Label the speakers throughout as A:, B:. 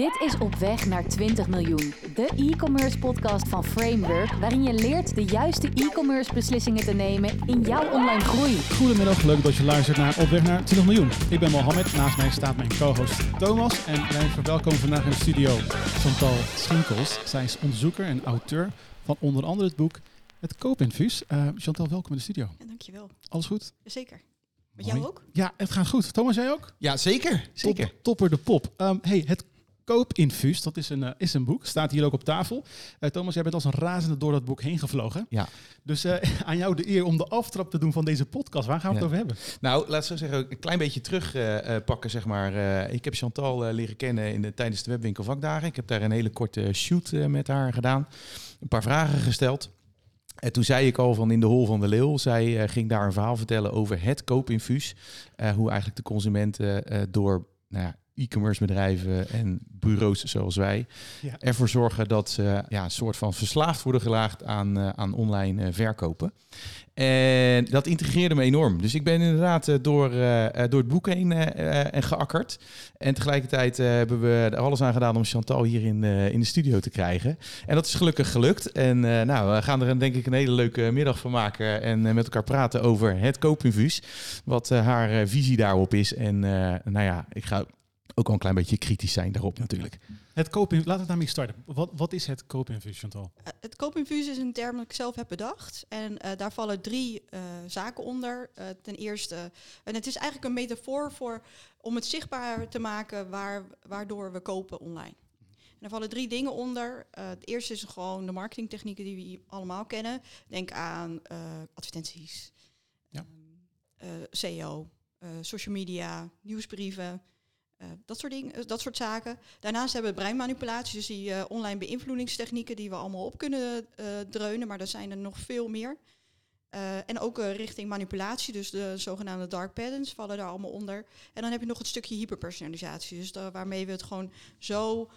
A: Dit is Op Weg naar 20 miljoen. De e-commerce podcast van Framework, waarin je leert de juiste e-commerce beslissingen te nemen in jouw online groei.
B: Goedemiddag, leuk dat je luistert naar Op Weg naar 20 miljoen. Ik ben Mohammed, naast mij staat mijn co-host Thomas. En wij verwelkomen vandaag in de studio Chantal Schinkels. Zij is onderzoeker en auteur van onder andere het boek Het Koopinfuus. Uh, Chantal, welkom in de studio.
C: Ja, dankjewel.
B: Alles goed?
C: Zeker. Met jou ook?
B: Ja, het gaat goed. Thomas, jij ook?
D: Ja, zeker. zeker.
B: Top, topper de pop. Um, hey, het Koopinfuus, dat is een, uh, is een boek. Staat hier ook op tafel. Uh, Thomas, jij bent als een razende door dat boek heen gevlogen.
D: Ja.
B: Dus uh, aan jou de eer om de aftrap te doen van deze podcast. Waar gaan we
D: ja.
B: het over hebben?
D: Nou, laat zo zeggen, een klein beetje terugpakken, zeg maar. ik heb Chantal leren kennen in de, tijdens de webwinkel vakdagen. Ik heb daar een hele korte shoot met haar gedaan. Een paar vragen gesteld. En toen zei ik al van in de hol van de leeuw, zij ging daar een verhaal vertellen over het koopinfuus. hoe eigenlijk de consumenten door nou ja, e-commerce bedrijven en bureaus zoals wij ja. ervoor zorgen dat ze ja, een soort van verslaafd worden gelaagd aan, uh, aan online uh, verkopen. En dat integreerde me enorm. Dus ik ben inderdaad uh, door, door het boek heen en geakkerd. En tegelijkertijd hebben we er alles aan gedaan om Chantal hier in, in de studio te krijgen. En dat is gelukkig gelukt. En nou, we gaan er een, denk ik een hele leuke middag van maken. En met elkaar praten over het koopinfuus. Wat haar visie daarop is. En nou ja, ik ga ook al een klein beetje kritisch zijn daarop natuurlijk.
B: Het koopinfuus, laten we daarmee starten. Wat, wat is het koopinfuus, Chantal?
C: Uh, het koopinfuus is een term dat ik zelf heb bedacht. En uh, daar vallen drie uh, zaken onder. ten eerste, en het is eigenlijk een metafoor voor, om het zichtbaar te maken waar, waardoor we kopen online. En daar vallen drie dingen onder. het eerste is gewoon de marketingtechnieken die we allemaal kennen. Denk aan advertenties,
B: ja.
C: SEO, social media, nieuwsbrieven. Uh, dat, soort dingen, dat soort zaken. Daarnaast hebben we breinmanipulatie, dus die uh, online beïnvloedingstechnieken die we allemaal op kunnen uh, dreunen, maar er zijn er nog veel meer. en ook richting manipulatie, dus de zogenaamde dark patterns vallen daar allemaal onder. En dan heb je nog het stukje hyperpersonalisatie, dus de, waarmee we het gewoon zo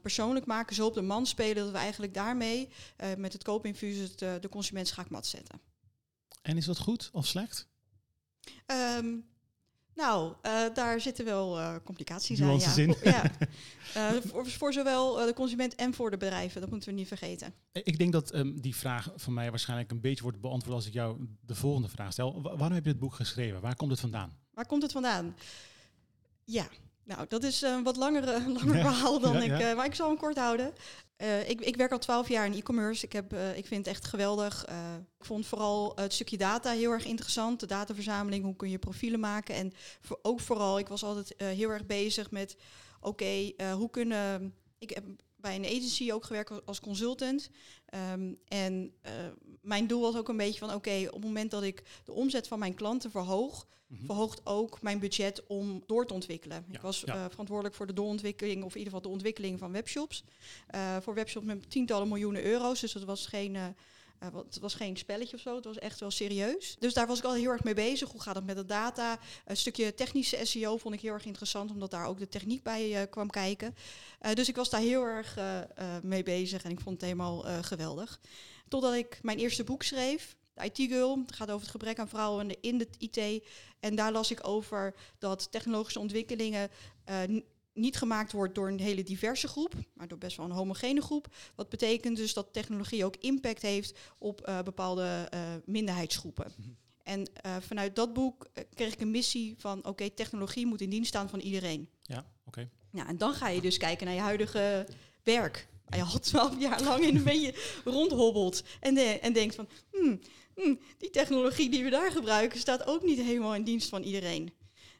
C: persoonlijk maken, zo op de man spelen, dat we eigenlijk daarmee met het koopinfuus het, de consument schaakmat zetten.
B: En is dat goed of slecht?
C: Um, nou, uh, daar zitten wel uh, complicaties aan.
B: Ja.
C: ja. Uh, voor, voor, zowel de consument en voor de bedrijven, dat moeten we niet vergeten.
B: Ik denk dat um, die vraag van mij waarschijnlijk een beetje wordt beantwoord als ik jou de volgende vraag stel. Wa waarom heb je het boek geschreven? Waar komt het vandaan?
C: Waar komt het vandaan? Ja, nou, dat is een wat langere, langer ja. verhaal dan
B: ja,
C: ik,
B: ja.
C: uh, maar ik zal hem kort houden. Uh, ik, ik, werk al twaalf jaar in e-commerce. Ik, uh, ik vind het echt geweldig. Uh, ik vond vooral het stukje data heel erg interessant. De dataverzameling, hoe kun je profielen maken. En ook vooral, ik was altijd heel erg bezig met... oké, hoe kunnen... Ik heb bij een agency ook gewerkt als consultant. Um, en mijn doel was ook een beetje van... oké, op het moment dat ik de omzet van mijn klanten verhoog... Mm-hmm. verhoogt ook mijn budget om door te ontwikkelen.
B: Ja,
C: ik was
B: ja.
C: uh, verantwoordelijk voor de doorontwikkeling, of in ieder geval de ontwikkeling van webshops. Uh, voor webshops met tientallen miljoenen euro's, dus dat was geen... Uh, het was geen spelletje of zo, het was echt wel serieus. Dus daar was ik al heel erg mee bezig. Hoe gaat het met de data? Een stukje technische SEO vond ik heel erg interessant, omdat daar ook de techniek bij kwam kijken. dus ik was daar heel erg mee bezig en ik vond het helemaal geweldig. Totdat ik mijn eerste boek schreef, de IT-girl. Het gaat over het gebrek aan vrouwen in de IT. En daar las ik over dat technologische ontwikkelingen uh, niet gemaakt wordt door een hele diverse groep, maar door best wel een homogene groep. Wat betekent dus dat technologie ook impact heeft op uh, bepaalde uh, minderheidsgroepen. -hmm. En vanuit dat boek kreeg ik een missie van oké, okay, technologie moet in dienst staan van iedereen.
B: Ja, oké. Okay.
C: Ja, en dan ga je dus kijken naar je huidige werk. En je al twaalf jaar lang in een beetje rondhobbelt en, de, en denkt van, hmm, hmm, die technologie die we daar gebruiken staat ook niet helemaal in dienst van iedereen.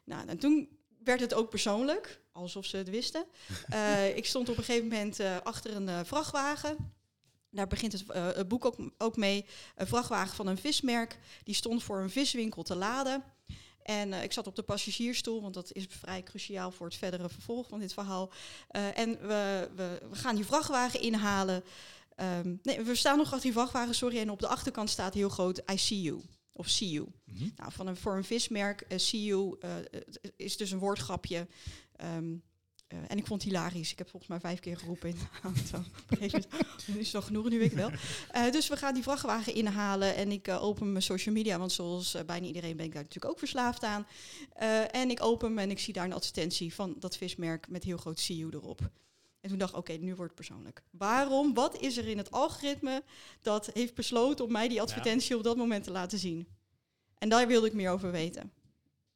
C: Nou, en toen werd het ook persoonlijk, alsof ze het wisten. Uh, ik stond op een gegeven moment uh, achter een uh, vrachtwagen. Daar begint het, het boek ook, ook, mee. Een vrachtwagen van een vismerk. Die stond voor een viswinkel te laden. En ik zat op de passagiersstoel, want dat is vrij cruciaal voor het verdere vervolg van dit verhaal. En we, we, we, gaan die vrachtwagen inhalen. Um, nee, we staan nog achter die vrachtwagen, sorry. En op de achterkant staat heel groot I see you. Of see you. Mm -hmm. nou, van een, voor een vismerk, uh, see you is dus een woordgrapje. Um, eh, en ik vond het hilarisch. Ik heb volgens mij vijf keer geroepen in de auto. Nu is het nog genoeg, nu weet ik wel. Eh, dus we gaan die vrachtwagen inhalen en ik eh, open mijn social media, want zoals eh, bijna iedereen ben ik daar natuurlijk ook verslaafd aan. Eh, en ik open hem en ik zie daar een advertentie van dat vismerk met heel groot See You erop. En toen dacht ik, oké, nu wordt het persoonlijk. Waarom? Wat is er in het algoritme dat heeft besloten om mij die advertentie op dat moment te laten zien? En daar wilde ik meer over weten.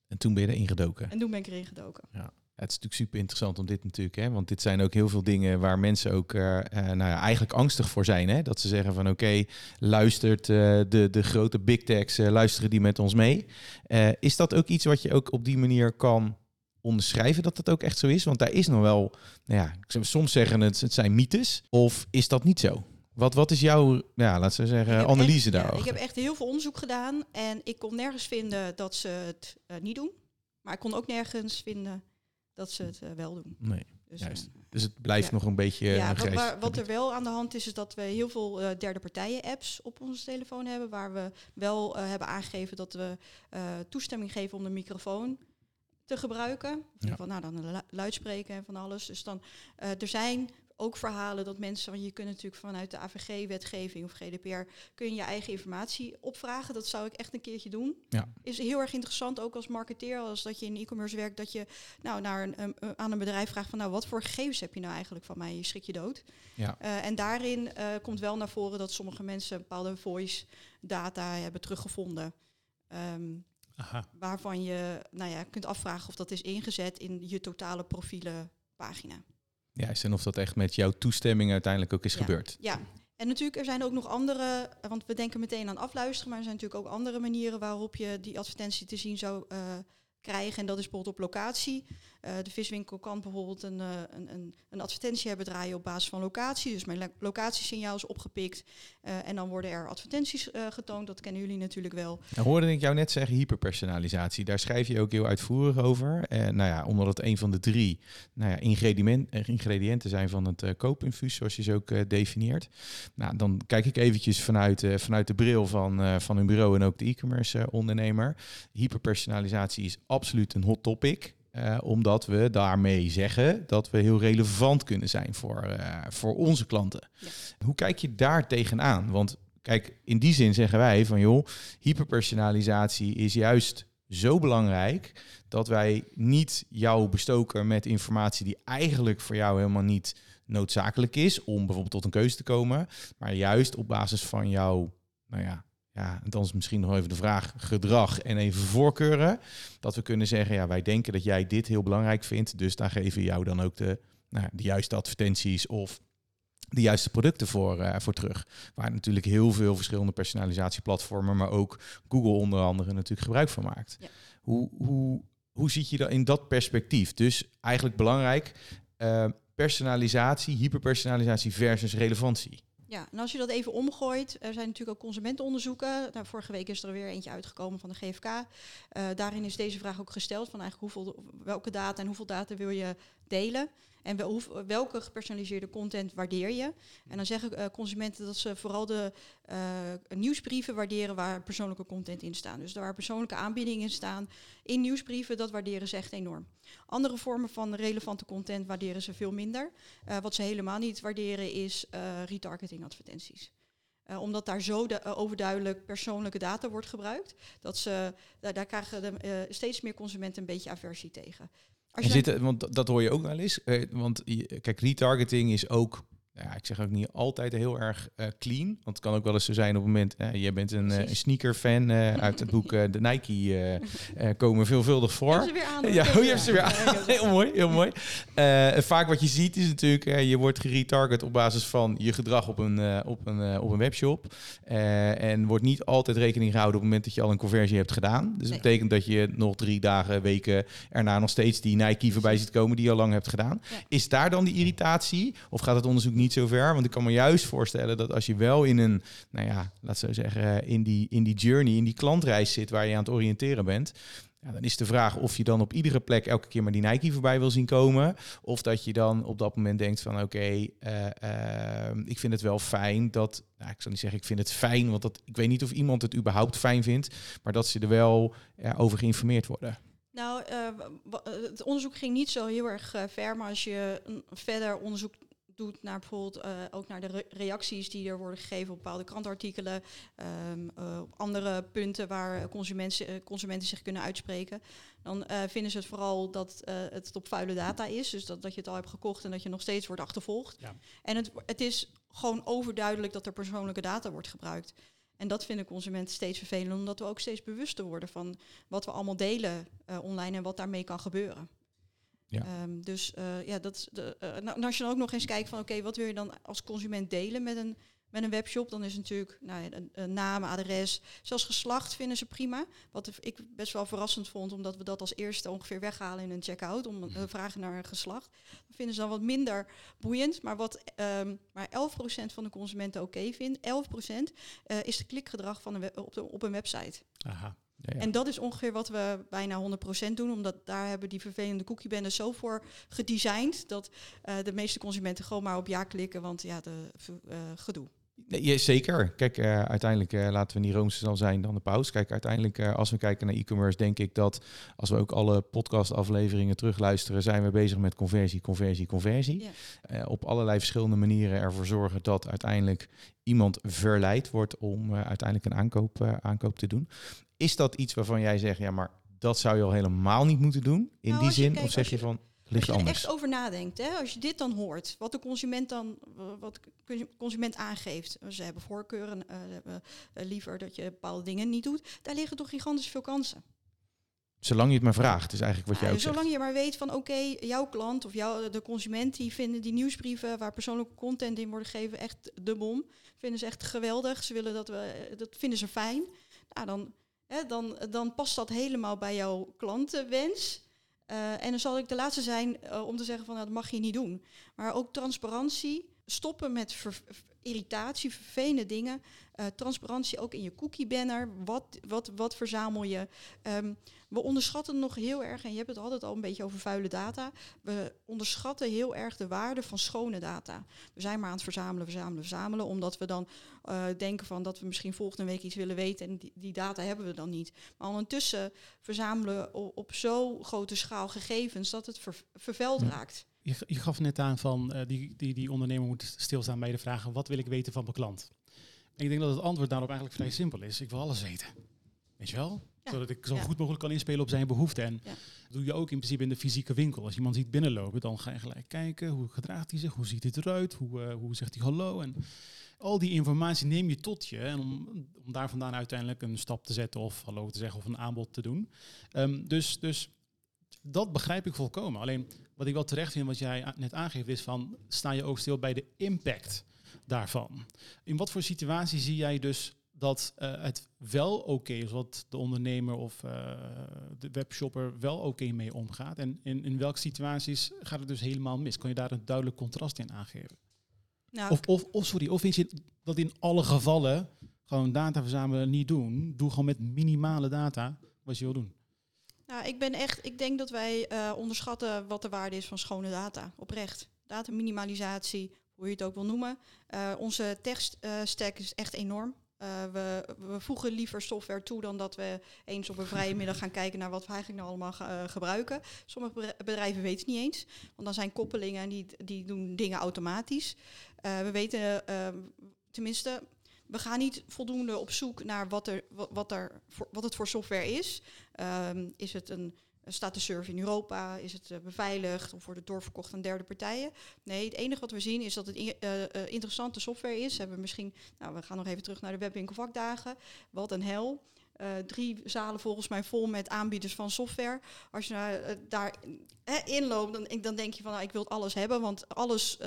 D: En toen ben je erin gedoken.
C: En toen ben ik erin gedoken.
D: Het is natuurlijk super interessant om dit natuurlijk, hè, want dit zijn ook heel veel dingen waar mensen ook eh, eh, nou ja, eigenlijk angstig voor zijn. Hè? Dat ze zeggen van oké, luistert eh, de, de grote big techs, luisteren die met ons mee. Is dat ook iets wat je ook op die manier kan onderschrijven dat dat ook echt zo is? Want daar is nog wel, nou ja, ik zou soms zeggen het, het zijn mythes, of is dat niet zo? Wat, wat is jouw, ja, laten we zeggen, analyse daarover?
C: ik heb echt heel veel onderzoek gedaan en ik kon nergens vinden dat ze het eh, niet doen. Maar ik kon ook nergens vinden dat ze het eh, wel doen.
D: Nee,
C: Dus,
D: Juist.
C: eh,
D: dus het blijft
C: Ja.
D: nog een beetje
C: ja, wat, waar- wat er wel aan de hand is, is dat we heel veel derde partijen apps op onze telefoon hebben. Waar we wel hebben aangegeven dat we toestemming geven om de microfoon te gebruiken. Geval, nou, dan een lu- luidspreker en van alles. Dus dan, eh, er zijn ook verhalen dat mensen, want je kunt natuurlijk vanuit de AVG-wetgeving of GDPR, kun je je eigen informatie opvragen. Dat zou ik echt een keertje doen.
D: Ja.
C: Is heel erg interessant, ook als marketeer, als dat je in e-commerce werkt, dat je nou, naar een- aan een bedrijf vraagt van, nou, wat voor gegevens heb je nou eigenlijk van mij? Je schrik je dood.
D: Ja.
C: Eh, en daarin eh, komt wel naar voren dat sommige mensen bepaalde voice data hebben teruggevonden. Ehm,
B: Aha.
C: waarvan je nou ja, kunt afvragen of dat is ingezet in je totale profielenpagina.
D: Juist, en of dat echt met jouw toestemming uiteindelijk ook is
C: Ja.
D: gebeurd.
C: Ja, en natuurlijk er zijn ook nog andere, want we denken meteen aan afluisteren, maar er zijn natuurlijk ook andere manieren waarop je die advertentie te zien zou eh, krijgen. En dat is bijvoorbeeld op locatie. Eh, de viswinkel kan bijvoorbeeld een, eh, een, een, een advertentie hebben draaien op basis van locatie. Dus mijn lo- locatiesignaal is opgepikt eh, en dan worden er advertenties getoond. Dat kennen jullie natuurlijk wel.
D: Nou hoorde ik jou net zeggen hyperpersonalisatie. Daar schrijf je ook heel uitvoerig over. Nou ja, omdat het een van de drie nou ja, ingrediënt, ingrediënten zijn van het koopinfuus, zoals je ze ook definieert. Nou, dan kijk ik eventjes vanuit, vanuit de bril van, van een bureau en ook de e-commerce ondernemer. Hyperpersonalisatie is absoluut een hot topic. Eh, omdat we daarmee zeggen dat we heel relevant kunnen zijn voor, eh, voor onze klanten.
C: Ja.
D: Hoe kijk je daar tegenaan? Want kijk, in die zin zeggen wij van joh, hyperpersonalisatie is juist zo belangrijk dat wij niet jou bestoken met informatie die eigenlijk voor jou helemaal niet noodzakelijk is om bijvoorbeeld tot een keuze te komen, maar juist op basis van jouw, nou ja, ja, dan is misschien nog even de vraag gedrag en even voorkeuren, dat we kunnen zeggen, ja, wij denken dat jij dit heel belangrijk vindt, dus daar geven we jou dan ook de, nou, de juiste advertenties of de juiste producten voor, eh, voor terug. Waar natuurlijk heel veel verschillende personalisatieplatformen, maar ook Google onder andere natuurlijk gebruik van maakt.
C: Ja.
D: Hoe, hoe, hoe ziet je dat in dat perspectief? Dus eigenlijk belangrijk, eh, personalisatie, hyperpersonalisatie versus relevantie.
C: Ja, en als je dat even omgooit, er zijn natuurlijk ook consumentenonderzoeken. Nou, vorige week is er weer eentje uitgekomen van de GFK. Eh, daarin is deze vraag ook gesteld van eigenlijk hoeveel, welke data en hoeveel data wil je delen. En welke gepersonaliseerde content waardeer je? En dan zeggen eh, consumenten dat ze vooral de eh, nieuwsbrieven waarderen waar persoonlijke content in staan. Dus waar persoonlijke aanbiedingen in staan in nieuwsbrieven, dat waarderen ze echt enorm. Andere vormen van relevante content waarderen ze veel minder. Eh, wat ze helemaal niet waarderen is retargeting advertenties. Omdat daar zo de- overduidelijk persoonlijke data wordt gebruikt, dat ze, daar, daar krijgen de, steeds meer consumenten een beetje aversie tegen. Als
D: En
C: je
D: want dat- hoor je ook wel eens. eh, want kijk, retargeting is ook, ja, ik zeg ook niet altijd heel erg eh, clean. Want het kan ook wel eens zo zijn op het moment, eh, jij bent een, eh, sneaker-fan uit het boek De Nike, komen veelvuldig voor.
C: ze weer aan.
D: Ja,
C: heb
D: oh, je hebt ze weer aan. Heel mooi, heel mooi. Vaak wat je ziet is natuurlijk, je wordt geretarget op basis van je gedrag op een, op een, op een webshop. En wordt niet altijd rekening gehouden op het moment dat je al een conversie hebt gedaan. Dus dat
C: Nee.
D: betekent dat je nog drie dagen, weken erna nog steeds die Nike voorbij ziet komen die je al lang hebt gedaan.
C: Ja.
D: Is daar dan die irritatie? Of gaat het onderzoek niet zo ver? Want ik kan me juist voorstellen dat als je wel in een, nou ja, laat zo zeggen, in die, in die journey, in die klantreis zit waar je aan het oriënteren bent. Ja, dan is de vraag of je dan op iedere plek elke keer maar die Nike voorbij wil zien komen. Of dat je dan op dat moment denkt van oké, eh, eh, ik vind het wel fijn dat... Nou, ik zal niet zeggen ik vind het fijn, want dat, ik weet niet of iemand het überhaupt fijn vindt. Maar dat ze er wel over geïnformeerd worden.
C: Nou, het onderzoek ging niet zo heel erg ver, maar als je verder onderzoek doet naar bijvoorbeeld uh, ook naar de re reacties die er worden gegeven op bepaalde krantartikelen, um, andere punten waar consumenten, consumenten zich kunnen uitspreken, dan vinden ze het vooral dat het op vuile data is, dus dat, dat je het al hebt gekocht en dat je nog steeds wordt achtervolgd. Ja. En het, het is gewoon overduidelijk dat er persoonlijke data wordt gebruikt. En dat vinden consumenten steeds vervelend, omdat we ook steeds bewuster worden van wat we allemaal delen online en wat daarmee kan gebeuren. Ja. Um, dus uh, ja, dat, de, uh, nou, als je dan ook nog eens kijkt van oké, wat wil je dan als consument delen met een met een webshop, dan is het natuurlijk nou, een, een naam, adres, zelfs geslacht vinden ze prima. Wat ik best wel verrassend vond, omdat we dat als eerste ongeveer weghalen in een checkout, om uh, vragen naar een geslacht. Dat vinden ze dan wat minder boeiend, maar wat um, maar 11% van de consumenten oké okay vindt, 11% uh, is de klikgedrag van een op, de, op een website. Aha. Ja, ja. En dat is ongeveer wat we bijna 100% doen, omdat daar hebben die vervelende cookiebanden zo voor gedesigned dat uh, de meeste consumenten gewoon maar op ja klikken, want ja, de uh, gedoe.
D: Nee, zeker. Kijk, uh, uiteindelijk uh, laten we niet roomser dan zijn dan de paus. Kijk, uiteindelijk uh, als we kijken naar e-commerce, denk ik dat als we ook alle podcastafleveringen terugluisteren, zijn we bezig met conversie, conversie, conversie. Ja. op allerlei verschillende manieren ervoor zorgen dat uiteindelijk iemand verleid wordt om uiteindelijk een aankoop, aankoop te doen. Is dat iets waarvan jij zegt, ja, maar dat zou je al helemaal niet moeten doen? In nou, die zin? Kijkt, of zeg je, je van
C: als je er echt over nadenkt, hè, als je dit dan hoort, wat de consument dan, wat de consument aangeeft, ze hebben voorkeuren, uh, hebben uh, liever dat je bepaalde dingen niet doet, daar liggen toch gigantisch veel kansen.
D: Zolang je het maar vraagt, is eigenlijk wat jij ook
C: Zolang je maar weet van oké, okay, jouw klant of jouw, de consument, die vinden die nieuwsbrieven waar persoonlijke content in worden gegeven echt de bom. Vinden ze echt geweldig. Ze willen dat we, dat vinden ze fijn. Nou, dan, dan, dan past dat helemaal bij jouw klantenwens. Uh, en dan zal ik de laatste zijn uh, om te zeggen van nou, dat mag je niet doen. Maar ook transparantie, stoppen met ver irritatie, vervelende dingen. Uh, transparantie ook in je cookie banner. Wat, wat, wat verzamel je? Um, we onderschatten nog heel erg, en je hebt het altijd al een beetje over vuile data. We onderschatten heel erg de waarde van schone data. We zijn maar aan het verzamelen, verzamelen, verzamelen. Omdat we dan uh, denken van dat we misschien volgende week iets willen weten. En die, die data hebben we dan niet. Maar ondertussen verzamelen op, op zo grote schaal gegevens dat het ver, vervuild raakt.
B: Je, je, gaf net aan van uh, die, die, die ondernemer moet stilstaan bij de vraag: wat wil ik weten van mijn klant? En ik denk dat het antwoord daarop eigenlijk vrij simpel is. Ik wil alles weten. Weet je wel? Zodat ik zo goed mogelijk kan inspelen op zijn behoeften. En dat doe je ook in principe in de fysieke winkel. Als iemand ziet binnenlopen, dan ga je gelijk kijken. Hoe gedraagt hij zich? Hoe ziet het eruit? Hoe, uh, hoe zegt hij hallo? En al die informatie neem je tot je. En om, om daar vandaan uiteindelijk een stap te zetten of hallo te zeggen of een aanbod te doen. Um, dus, dus dat begrijp ik volkomen. Alleen wat ik wel terecht vind, wat jij net aangeeft, is van sta je ook stil bij de impact daarvan. In wat voor situatie zie jij dus dat uh, het wel oké okay is, wat de ondernemer of uh, de webshopper wel oké okay mee omgaat? En in, in welke situaties gaat het dus helemaal mis? Kan je daar een duidelijk contrast in aangeven? Nou, of, of, of, sorry, of vind je dat in alle gevallen gewoon data verzamelen niet doen? Doe gewoon met minimale data wat je wil doen.
C: Nou, ik ben echt, ik denk dat wij uh, onderschatten wat de waarde is van schone data. Oprecht. Data minimalisatie, hoe je het ook wil noemen. Uh, onze uh, is echt enorm. Uh, we, we, voegen liever software toe dan dat we eens op een vrije middag gaan kijken naar wat we eigenlijk nou allemaal gebruiken. Sommige bedrijven weten het niet eens, want dan zijn koppelingen en die, die doen dingen automatisch. We weten, tenminste, we gaan niet voldoende op zoek naar wat, er, wat, er wat het voor software is. Um, is het een staat de server in Europa? Is het uh, beveiligd of wordt het doorverkocht aan derde partijen? Nee, het enige wat we zien is dat het uh, uh, interessante software is. Hebben we misschien, nou, we gaan nog even terug naar de webwinkelvakdagen. Wat een hel. drie zalen volgens mij vol met aanbieders van software. Als je nou, daar inloopt, dan, dan denk je van nou, ik wil alles hebben, want alles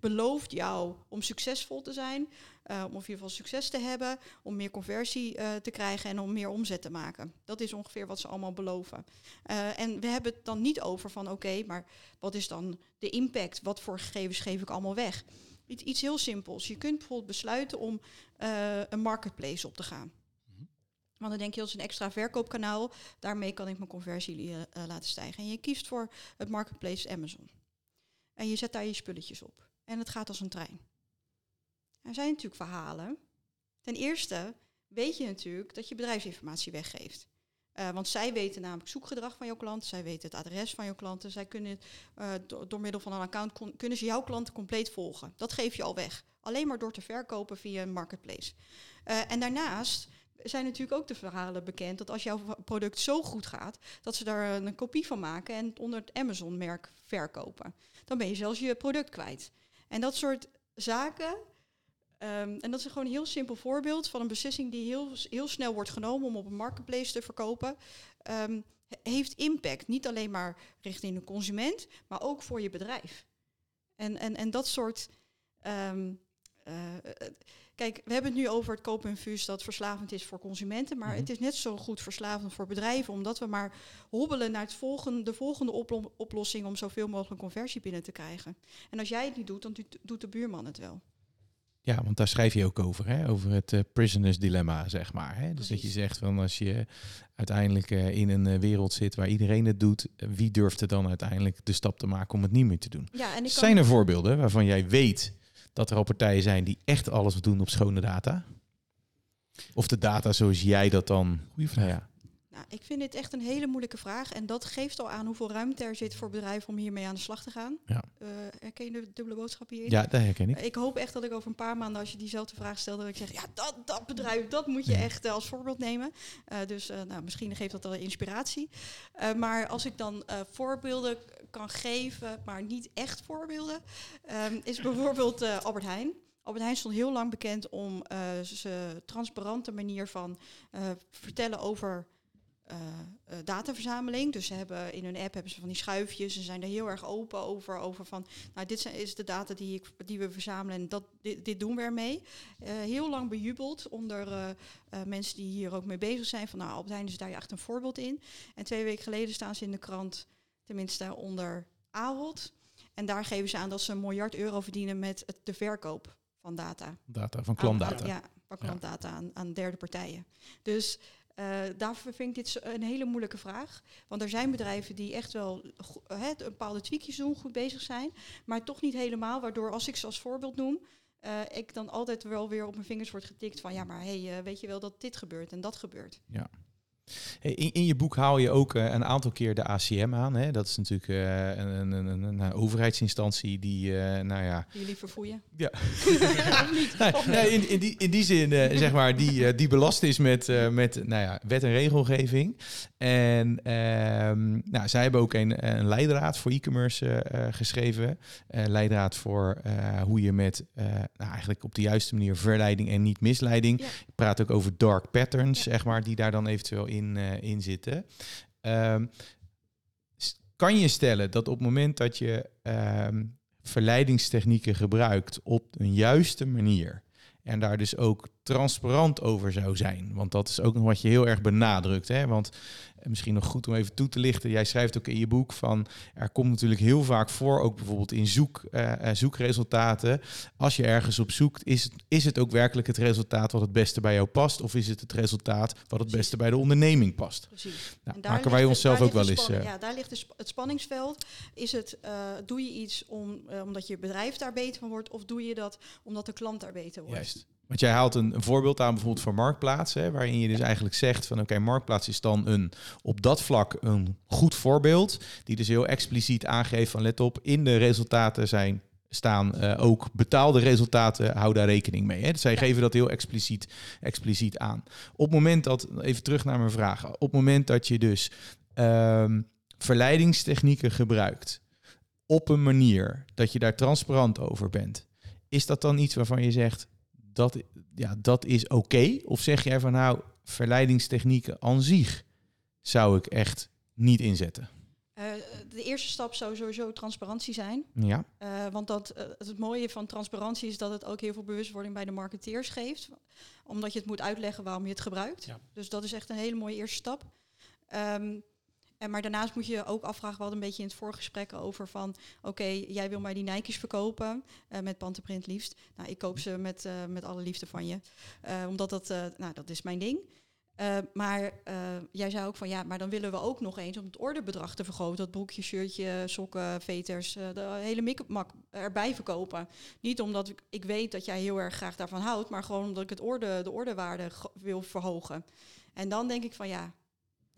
C: belooft jou om succesvol te zijn, uh, om in ieder geval succes te hebben, om meer conversie uh, te krijgen en om meer omzet te maken. Dat is ongeveer wat ze allemaal beloven. Uh, en we hebben het dan niet over van oké, okay, maar wat is dan de impact? Wat voor gegevens geef ik allemaal weg? Iets, iets heel simpels. Je kunt bijvoorbeeld besluiten om een marketplace op te gaan. Mhm. Want dan denk je, dat is een extra verkoopkanaal. Daarmee kan ik mijn conversie uh, laten stijgen. En je kiest voor het marketplace Amazon. En je zet daar je spulletjes op. En het gaat als een trein. Er zijn natuurlijk verhalen. Ten eerste weet je natuurlijk dat je bedrijfsinformatie weggeeft. Uh, want zij weten namelijk zoekgedrag van jouw klant, zij weten het adres van jouw klanten. Zij kunnen do door middel van een account kunnen ze jouw klanten compleet volgen. Dat geef je al weg. Alleen maar door te verkopen via een marketplace. Uh, en daarnaast zijn natuurlijk ook de verhalen bekend dat als jouw product zo goed gaat, dat ze daar een kopie van maken en onder het Amazon-merk verkopen. Dan ben je zelfs je product kwijt. En dat soort zaken. Um, en dat is gewoon een heel simpel voorbeeld van een beslissing die heel, heel snel wordt genomen om op een marketplace te verkopen. Um, heeft impact. Niet alleen maar richting de consument, maar ook voor je bedrijf. En, en, en dat soort. Um, uh, Kijk, we hebben het nu over het koopinfuus dat verslavend is voor consumenten, maar mm -hmm. het is net zo goed verslavend voor bedrijven, omdat we maar hobbelen naar het volgende, de volgende oplo oplossing om zoveel mogelijk conversie binnen te krijgen. En als jij het niet doet, dan doet de buurman het wel.
D: Ja, want daar schrijf je ook over, hè? over het uh, prisoners dilemma, zeg maar. Hè? Dus dat je zegt van als je uiteindelijk uh, in een uh, wereld zit waar iedereen het doet, wie durft er dan uiteindelijk de stap te maken om het niet meer te doen?
C: Ja, en ik
D: Zijn er voorbeelden waarvan jij weet dat er al partijen zijn die echt alles doen op schone data? Of de data zoals jij dat dan...
B: Goeie vraag.
D: Nou ja.
C: Nou, ik vind dit echt een hele moeilijke vraag. En dat geeft al aan hoeveel ruimte er zit voor bedrijven om hiermee aan de slag te gaan.
D: Ja.
C: Uh, herken je de dubbele boodschap hierin?
D: Ja, dat herken ik.
C: Uh, ik hoop echt dat ik over een paar maanden, als je diezelfde vraag stelt, dat ik zeg, ja, dat, dat bedrijf, dat moet je ja. echt uh, als voorbeeld nemen. dus nou, misschien geeft dat al inspiratie. maar als ik dan voorbeelden kan geven, maar niet echt voorbeelden, um, is bijvoorbeeld Albert Heijn. Albert Heijn stond heel lang bekend om zijn transparante manier van vertellen over uh, dataverzameling. Dus ze hebben in hun app hebben ze van die schuifjes. Ze zijn er heel erg open over. Over van, nou, dit zijn, is de data die, ik, die we verzamelen en dat, dit, dit doen we ermee. Uh, heel lang bejubeld onder mensen die hier ook mee bezig zijn. Van, nou, Albert Heijn is daar echt een voorbeeld in. En twee weken geleden staan ze in de krant, tenminste onder Ahold. En daar geven ze aan dat ze een miljard euro verdienen met het, de verkoop van data.
D: Data, van klantdata.
C: Aan, ja, van klantdata ja. aan, aan derde partijen. Dus uh, daarvoor vind ik dit een hele moeilijke vraag. Want er zijn bedrijven die echt wel uh, een bepaalde tweakjes doen, goed bezig zijn. Maar toch niet helemaal, waardoor als ik ze als voorbeeld noem... Uh, ik dan altijd wel weer op mijn vingers wordt getikt van... ja, maar hey, weet je wel dat dit gebeurt en dat gebeurt.
D: Ja. In, in, je boek haal je ook uh, een aantal keer de ACM aan. Hè? Dat is natuurlijk uh, een, een, een, een, overheidsinstantie die, uh, nou ja...
C: Jullie verfoeien?
D: Ja. nee, in, in, die, in die zin, zeg maar, die, die belast is met, met nou ja, wet en regelgeving. En ehm, nou, zij hebben ook een, een leidraad voor e-commerce geschreven. leidraad voor hoe je met, nou, eigenlijk op de juiste manier verleiding en niet misleiding... Ja. Je praat ook over dark patterns, ja. zeg maar, die daar dan eventueel in in, uh, in zitten. Um, kan je stellen dat op het moment dat je um, verleidingstechnieken gebruikt op een juiste manier en daar dus ook transparant over zou zijn. Want dat is ook nog wat je heel erg benadrukt. Hè? Want misschien nog goed om even toe te lichten. Jij schrijft ook in je boek van er komt natuurlijk heel vaak voor, ook bijvoorbeeld in zoek, uh, zoekresultaten. Als je ergens op zoekt, is het, is het ook werkelijk het resultaat wat het beste bij jou past? Of is het het resultaat wat het beste bij de onderneming past?
C: Precies.
D: Nou,
C: En
D: maken wij onszelf ook wel eens. eh,
C: ja, daar ligt sp- het spanningsveld. Is het, eh, doe je iets om, eh, omdat je bedrijf daar beter van wordt, of doe je dat omdat de klant daar beter wordt?
D: Juist. Want jij haalt een, een voorbeeld aan bijvoorbeeld van Marktplaats, hè, waarin je dus eigenlijk zegt van oké, Marktplaats is dan een op dat vlak een goed voorbeeld, die dus heel expliciet aangeeft van let op, in de resultaten zijn staan eh, ook betaalde resultaten, hou daar rekening mee. Hè. Dus zij geven dat heel expliciet, expliciet aan. Op het moment dat, even terug naar mijn vraag, op het moment dat je dus ehm, verleidingstechnieken gebruikt op een manier dat je daar transparant over bent, is dat dan iets waarvan je zegt dat, ja, dat is oké? Of zeg jij van nou, verleidingstechnieken aan zich zou ik echt niet inzetten?
C: Eh, de eerste stap zou sowieso transparantie zijn.
D: Ja,
C: Eh, want dat, eh, het mooie van transparantie is dat het ook heel veel bewustwording bij de marketeers geeft. Omdat je het moet uitleggen waarom je het gebruikt.
B: Ja.
C: Dus dat is echt een hele mooie eerste stap. Ehm, en maar daarnaast moet je ook afvragen, hadden een beetje in het voorgesprek over van... oké, jij wil mij die Nike's verkopen, eh, met pantenprint liefst. Nou, ik koop ze met, eh, met alle liefde van je. Eh, omdat dat, nou, dat is mijn ding. Maar jij zei ook van ja, maar dan willen we ook nog eens om het orderbedrag te vergroten. Dat broekje, shirtje, sokken, veters, de hele make-up erbij verkopen. Niet omdat ik, ik weet dat jij heel erg graag daarvan houdt, maar gewoon omdat ik het orde, de ordewaarde wil verhogen. En dan denk ik van ja,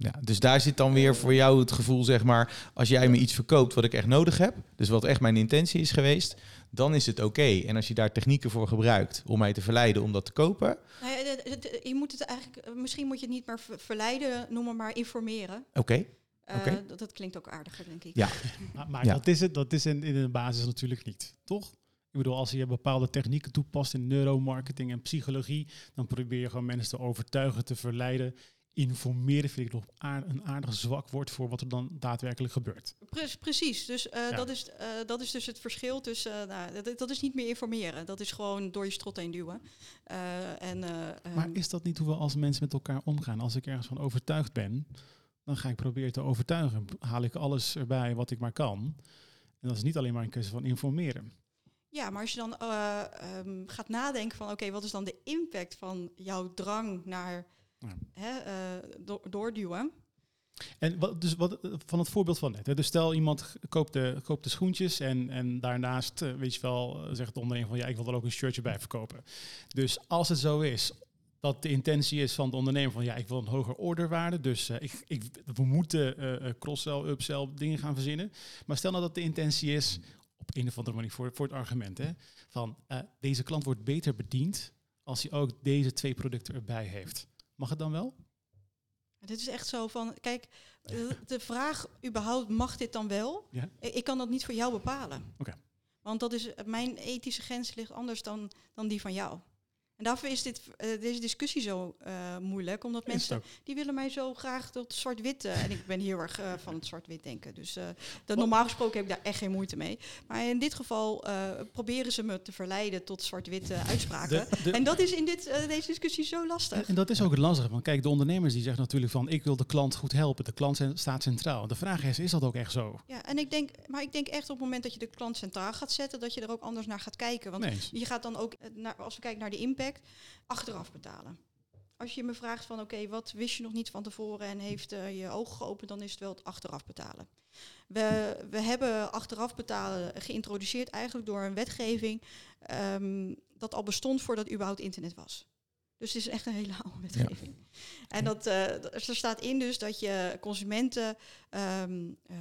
D: Ja, dus daar zit dan weer voor jou het gevoel, zeg maar, als jij me iets verkoopt wat ik echt nodig heb, dus wat echt mijn intentie is geweest, dan is het oké. En als je daar technieken voor gebruikt om mij te verleiden om dat te kopen,
C: Nou ja, je moet het eigenlijk, misschien moet je het niet meer ver- verleiden noemen, maar informeren.
D: oké.
C: Eh,
D: Oké.
C: dat, dat klinkt ook aardiger, denk ik.
D: Ja.
B: Maar, maar
D: Ja.
B: dat is het, dat is in, in de basis natuurlijk niet, toch? Ik bedoel, als je bepaalde technieken toepast in neuromarketing en psychologie, dan probeer je gewoon mensen te overtuigen, te verleiden. Informeren vind ik nog een aardig zwak woord voor wat er dan daadwerkelijk gebeurt.
C: Pre- precies, dus eh,
B: Ja.
C: dat, is, eh, dat is dus het verschil tussen, eh, nou, dat, dat is niet meer informeren, dat is gewoon door je strot heen duwen. En, eh,
B: Maar
C: ehm,
B: is dat niet hoe we als mensen met elkaar omgaan? Als ik ergens van overtuigd ben, dan ga ik proberen te overtuigen. Haal ik alles erbij wat ik maar kan. En dat is niet alleen maar een kwestie van informeren.
C: Ja, maar als je dan eh, ehm, gaat nadenken van oké, wat is dan de impact van jouw drang naar
B: Ja.
C: hè, eh, do- doorduwen?
B: En wat, dus wat, van het voorbeeld van net. Hè. Dus stel iemand koopt de, koopt de schoentjes en, en daarnaast, eh, weet je wel, eh, zegt de ondernemer van ja, ik wil er ook een shirtje bij verkopen. Dus als het zo is dat de intentie is van de ondernemer van ja, ik wil een hoger orderwaarde, dus eh, ik, ik, we moeten eh, eh, cross-sell, upsell dingen gaan verzinnen. Maar stel nou dat de intentie is, op een of andere manier voor, voor het argument, hè, van eh, deze klant wordt beter bediend als hij ook deze twee producten erbij heeft. Mag het dan wel?
C: Dit is echt zo van, kijk, de vraag überhaupt, mag dit dan wel?
B: Ja.
C: Ik kan dat niet voor jou bepalen.
B: Oké.
C: Want dat is, mijn ethische grens ligt anders dan, dan die van jou. En daarvoor is dit, eh, deze discussie zo eh, moeilijk, omdat
B: Is
C: mensen die willen mij zo graag tot zwart-wit. eh, en ik ben heel erg van het zwart-wit denken. Dus dat, normaal gesproken heb ik daar echt geen moeite mee. Maar in dit geval proberen ze me te verleiden tot zwart-witte uitspraken.
B: De- de-
C: en dat is in dit, deze discussie zo lastig.
B: En, en dat is ook het lastige. Want kijk, de ondernemers die zeggen natuurlijk van ik wil de klant goed helpen. De klant staat centraal. De vraag is, is dat ook echt zo?
C: Ja, en ik denk, maar ik denk echt op het moment dat je de klant centraal gaat zetten, dat je er ook anders naar gaat kijken. Want
B: Nee
C: je gaat dan ook, naar, als we kijken naar de impact, achteraf betalen. Als je me vraagt van oké, wat wist je nog niet van tevoren en heeft eh, je ogen geopend, dan is het wel het achteraf betalen. We, we hebben achteraf betalen geïntroduceerd eigenlijk door een wetgeving ehm, dat al bestond voordat überhaupt internet was. Dus het is echt een hele oude wetgeving. En dat, eh, er staat in dus dat je consumenten, ehm, eh,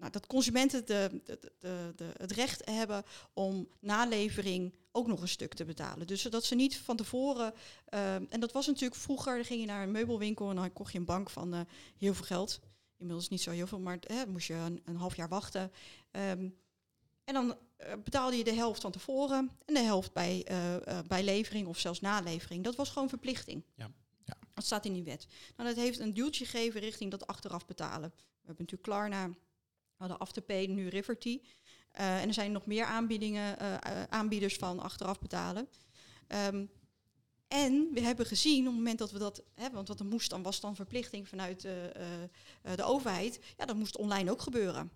C: nou, dat consumenten de, de, de, het recht hebben om nalevering ook nog een stuk te betalen. Dus zodat ze niet van tevoren. ehm, en dat was natuurlijk vroeger, dan ging je naar een meubelwinkel en dan kocht je een bank van eh, heel veel geld. Inmiddels niet zo heel veel, maar hè, moest je een, een half jaar wachten. Ehm, en dan eh, betaalde je de helft van tevoren en de helft bij, eh, eh, bij levering of zelfs nalevering. Dat was gewoon verplichting.
B: Ja.
D: Ja.
C: Dat staat in die wet. Nou, dat heeft een duwtje gegeven richting dat achteraf betalen. We hebben natuurlijk Klarna, hadden Afterpay, nu Riverty. Eh, en er zijn nog meer aanbiedingen, eh, eh, aanbieders van achteraf betalen. Ehm, en we hebben gezien op het moment dat we dat, hè, want wat er moest dan was dan verplichting vanuit de overheid, ja, dat moest online ook gebeuren.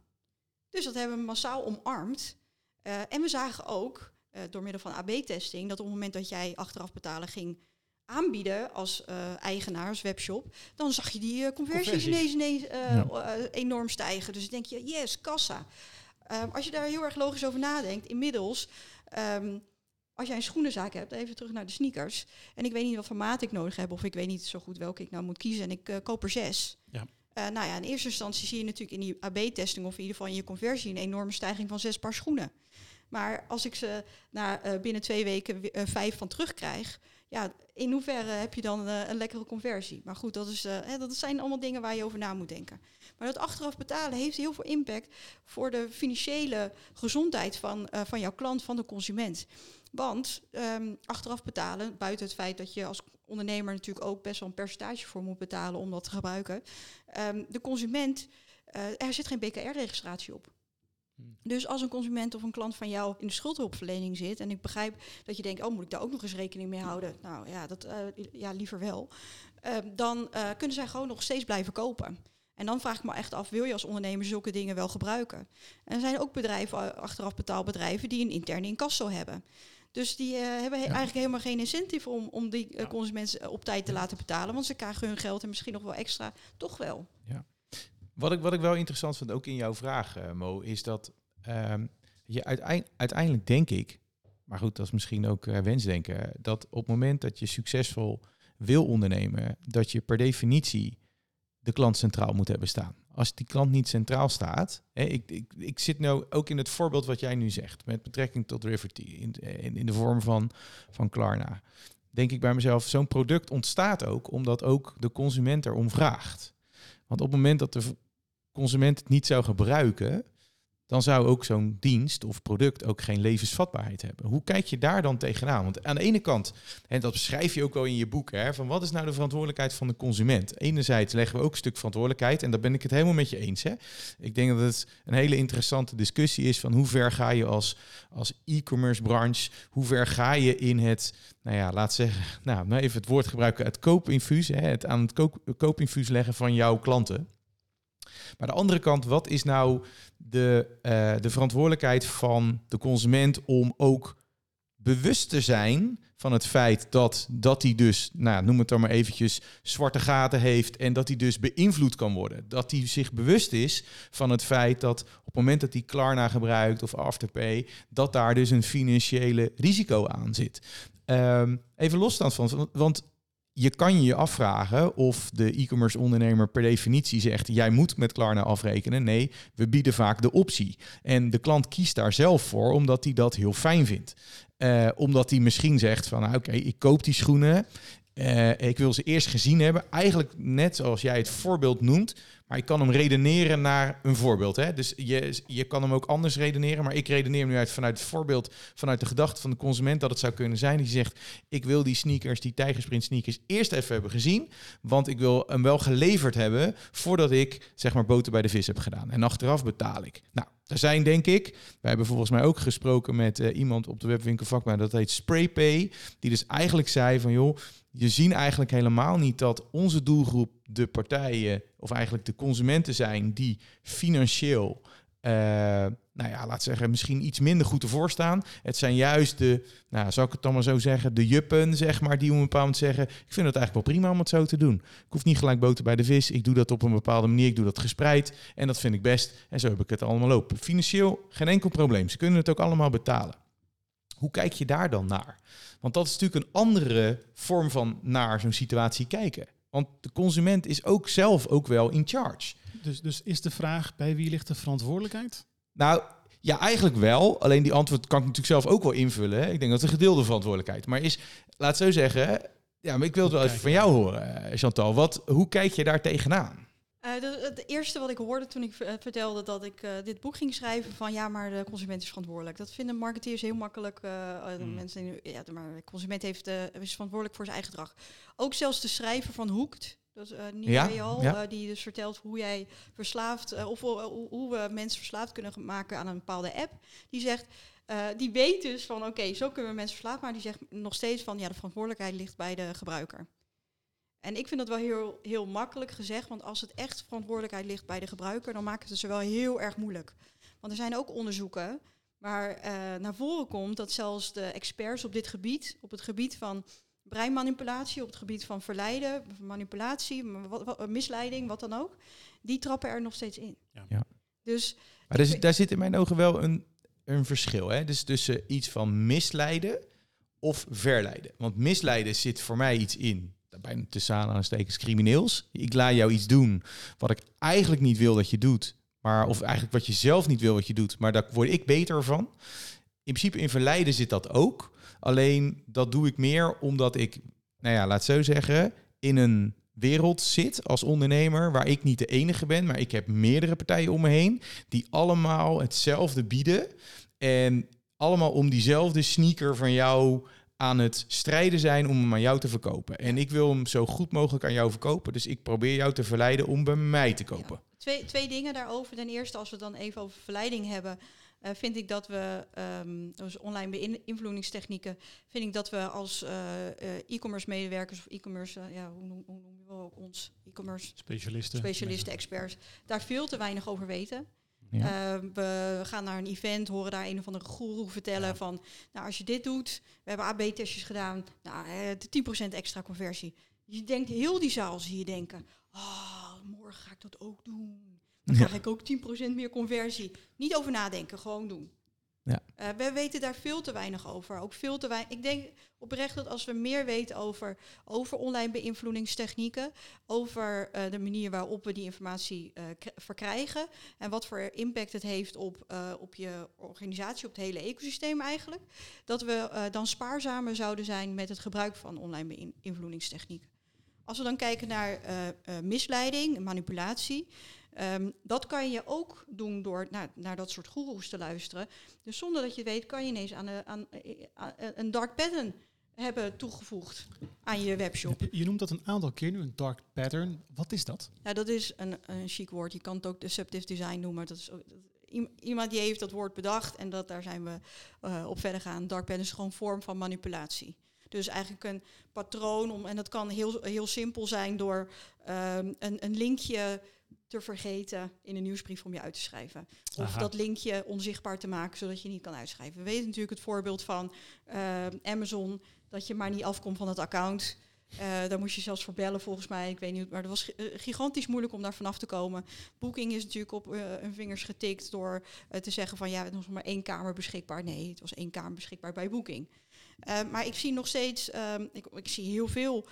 C: Dus dat hebben we massaal omarmd. En we zagen ook door middel van AB-testing dat op het moment dat jij achteraf betalen ging aanbieden als eh, eigenaar, als webshop, dan zag je die eh, conversie,
B: Conversie.
C: ineens, ineens eh,
D: Ja.
C: enorm stijgen. Dus dan denk je, yes, kassa. Ehm, als je daar heel erg logisch over nadenkt, inmiddels, ehm, als jij een schoenenzaak hebt, even terug naar de sneakers, en ik weet niet wat voor maat ik nodig heb, of ik weet niet zo goed welke ik nou moet kiezen, en ik eh, koop er zes.
B: Ja.
C: Eh, nou ja, in eerste instantie zie je natuurlijk in die AB-testing, of in ieder geval in je conversie, een enorme stijging van zes paar schoenen. Maar als ik ze na eh, binnen twee weken vijf van terugkrijg, ja, in hoeverre heb je dan eh, een lekkere conversie? Maar goed, dat, is, eh, hè, dat zijn allemaal dingen waar je over na moet denken. Maar dat achteraf betalen heeft heel veel impact voor de financiële gezondheid van, eh, van jouw klant, van de consument. Want ehm, achteraf betalen, buiten het feit dat je als ondernemer natuurlijk ook best wel een percentage voor moet betalen om dat te gebruiken. ehm, de consument, er zit geen BKR-registratie op.
B: Hmm.
C: Dus als een consument of een klant van jou in de schuldhulpverlening zit, en ik begrijp dat je denkt, oh, moet ik daar ook nog eens rekening mee houden? Nou ja, dat, eh, ja liever wel. Eh, dan eh, kunnen zij gewoon nog steeds blijven kopen. En dan vraag ik me echt af, wil je als ondernemer zulke dingen wel gebruiken? En er zijn ook bedrijven, eh, achteraf betaalbedrijven, die een interne incasso hebben. Dus die hebben he-
D: Ja.
C: eigenlijk helemaal geen incentive om, om die
B: Ja.
C: consument eh, op tijd te laten betalen. Want ze krijgen hun geld en misschien nog wel extra. Toch wel.
D: Wat ik, wat ik wel interessant vind, ook in jouw vraag, eh, Mo, is dat ehm, je uiteind- uiteindelijk denk ik, maar goed, dat is misschien ook eh, wensdenken, dat op het moment dat je succesvol wil ondernemen, dat je per definitie de klant centraal moet hebben staan. Als die klant niet centraal staat, hè, ik, ik, ik zit nou ook in het voorbeeld wat jij nu zegt, met betrekking tot Riverty, in, in, in de vorm van, van Klarna. Denk ik bij mezelf, zo'n product ontstaat ook omdat ook de consument erom vraagt. Want op het moment dat de consument het niet zou gebruiken, dan zou ook zo'n dienst of product ook geen levensvatbaarheid hebben. Hoe kijk je daar dan tegenaan? Want aan de ene kant, en dat beschrijf je ook wel in je boek, hè, van wat is nou de verantwoordelijkheid van de consument? Enerzijds leggen we ook een stuk verantwoordelijkheid, en daar ben ik het helemaal met je eens. Hè. Ik denk dat het een hele interessante discussie is van hoe ver ga je als, als e-commerce branche, hoe ver ga je in het, nou ja, laat zeggen, nou, nou even het woord gebruiken, het koopinfuus, hè, het aan het koop, koopinfuus leggen van jouw klanten. Maar de andere kant, wat is nou de, uh, de verantwoordelijkheid van de consument om ook bewust te zijn van het feit dat, dat hij dus, nou, noem het dan maar eventjes, zwarte gaten heeft en dat hij dus beïnvloed kan worden. Dat hij zich bewust is van het feit dat op het moment dat hij Klarna gebruikt of Afterpay, dat daar dus een financiële risico aan zit. Um, even losstand van, want je kan je afvragen of de e-commerce ondernemer per definitie zegt: jij moet met Klarna afrekenen. Nee, we bieden vaak de optie. En de klant kiest daar zelf voor omdat hij dat heel fijn vindt. Uh, omdat hij misschien zegt van oké, ik koop die schoenen. Uh, ik wil ze eerst gezien hebben. Eigenlijk net zoals jij het voorbeeld noemt. Maar ik kan hem redeneren naar een voorbeeld. Hè? Dus je, je kan hem ook anders redeneren. Maar ik redeneer nu uit vanuit het voorbeeld, vanuit de gedachte van de consument dat het zou kunnen zijn. Die zegt, ik wil die sneakers, die Tigersprint sneakers, eerst even hebben gezien. Want ik wil hem wel geleverd hebben voordat ik zeg maar boter bij de vis heb gedaan. En achteraf betaal ik. Nou, er zijn denk ik, wij hebben volgens mij ook gesproken met uh, iemand op de webwinkel vakman, dat heet SprayPay. Die dus eigenlijk zei van joh, je zien eigenlijk helemaal niet dat onze doelgroep de partijen, of eigenlijk de consumenten zijn die financieel, uh, nou ja, laat zeggen, misschien iets minder goed ervoor staan. Het zijn juist de, nou, zou ik het dan maar zo zeggen, de juppen, zeg maar, die op een bepaald moment zeggen, ik vind het eigenlijk wel prima om het zo te doen. Ik hoef niet gelijk boter bij de vis, ik doe dat op een bepaalde manier, ik doe dat gespreid en dat vind ik best. En zo heb ik het allemaal lopen. Financieel geen enkel probleem, ze kunnen het ook allemaal betalen. Hoe kijk je daar dan naar? Want dat is natuurlijk een andere vorm van naar zo'n situatie kijken. Want de consument is ook zelf ook wel in charge.
B: Dus, dus is de vraag, bij wie ligt de verantwoordelijkheid?
D: Nou, ja, eigenlijk wel. Alleen die antwoord kan ik natuurlijk zelf ook wel invullen. Hè. Ik denk dat het een gedeelde verantwoordelijkheid. Maar is, laat zo zeggen, ja, maar ik wil het wel even van jou horen, eh, Chantal. Wat, hoe kijk je daar tegenaan?
C: Uh, het eerste wat ik hoorde toen ik vertelde dat ik uh, dit boek ging schrijven, van ja, maar de consument is verantwoordelijk. Dat vinden marketeers heel makkelijk. Mm. Mensen, ja, maar de consument heeft, is verantwoordelijk voor zijn eigen gedrag. Ook zelfs de schrijver van Hoekt, dat is ja, ja. die dus vertelt hoe jij verslaafd, of hoe we mensen verslaafd kunnen maken aan een bepaalde app. Die zegt, die weet dus van oké, okay, zo kunnen we mensen verslaafd, maar die zegt nog steeds van ja, de verantwoordelijkheid ligt bij de gebruiker. En ik vind dat wel heel, heel makkelijk gezegd, want als het echt verantwoordelijkheid ligt bij de gebruiker, dan maakt het ze wel heel erg moeilijk. Want er zijn ook onderzoeken waar uh, naar voren komt dat zelfs de experts op dit gebied, op het gebied van breinmanipulatie, op het gebied van verleiden, manipulatie, wat, wat, misleiding, wat dan ook, die trappen er nog steeds in.
D: Ja. ja. Dus maar daar, daar zit in mijn ogen wel een, een verschil. Hè? Dus tussen iets van misleiden of verleiden. Want misleiden zit voor mij iets in bijna tussen aanstekens crimineels. Ik laat jou iets doen wat ik eigenlijk niet wil dat je doet. Maar, of eigenlijk wat je zelf niet wil wat je doet. Maar daar word ik beter van. In principe in verleiden zit dat ook. Alleen dat doe ik meer omdat ik, nou ja, laat zo zeggen, in een wereld zit als ondernemer waar ik niet de enige ben, maar ik heb meerdere partijen om me heen die allemaal hetzelfde bieden en allemaal om diezelfde sneaker van jou aan het strijden zijn om hem aan jou te verkopen. En ik wil hem zo goed mogelijk aan jou verkopen. Dus ik probeer jou te verleiden om bij mij te kopen.
C: Twee, twee dingen daarover. Ten eerste, als we het dan even over verleiding hebben. Uh, vind ik dat we, um, dus online beïnvloedingstechnieken, vind ik dat we als uh, uh, e-commerce medewerkers of e-commerce, ja, hoe, hoe noemen we ook ons? E-commerce
B: specialisten,
C: specialisten, experts, daar veel te weinig over weten. Ja. Uh, we gaan naar een event, horen daar een of andere guru vertellen van, nou als je dit doet, we hebben AB-testjes gedaan, nou, uh, 10% extra conversie. Je denkt, heel die zaal zie je denken, oh, morgen ga ik dat ook doen. Dan krijg ik ook 10% meer conversie. Niet over nadenken, gewoon doen. Ja. Uh, we weten daar veel te weinig over. Ook veel te weinig. Ik denk oprecht dat als we meer weten over, over online beïnvloedingstechnieken, over uh, de manier waarop we die informatie uh, verkrijgen en wat voor impact het heeft op, op je organisatie, op het hele ecosysteem eigenlijk, dat we dan spaarzamer zouden zijn met het gebruik van online beïnvloedingstechnieken. Als we dan kijken naar misleiding, manipulatie. Um, dat kan je ook doen door naar, naar dat soort goeroes te luisteren. Dus zonder dat je weet, kan je ineens aan, een, aan, aan een dark pattern hebben toegevoegd aan je webshop.
B: Je noemt dat een aantal keer nu, een dark pattern. Wat is dat?
C: Ja, dat is een, een chic woord. Je kan het ook deceptive design noemen. Dat is iemand die heeft dat woord bedacht en dat, daar zijn we uh, op verder gaan. Dark pattern is gewoon een vorm van manipulatie. Dus eigenlijk een patroon om, en dat kan heel, heel simpel zijn door um, een, een linkje te vergeten in een nieuwsbrief om je uit te schrijven. Of Aha. dat linkje onzichtbaar te maken, zodat je niet kan uitschrijven. We weten natuurlijk het voorbeeld van uh, Amazon, dat je maar niet afkomt van het account. Uh, daar moest je zelfs voor bellen volgens mij. Ik weet niet, maar het was eh, gigantisch moeilijk om daar vanaf te komen. Booking is natuurlijk op uh, hun vingers getikt door te zeggen van ja, het was maar één kamer beschikbaar. Nee, het was één kamer beschikbaar bij Booking. maar ik zie nog steeds, ehm, ik, ik, zie heel veel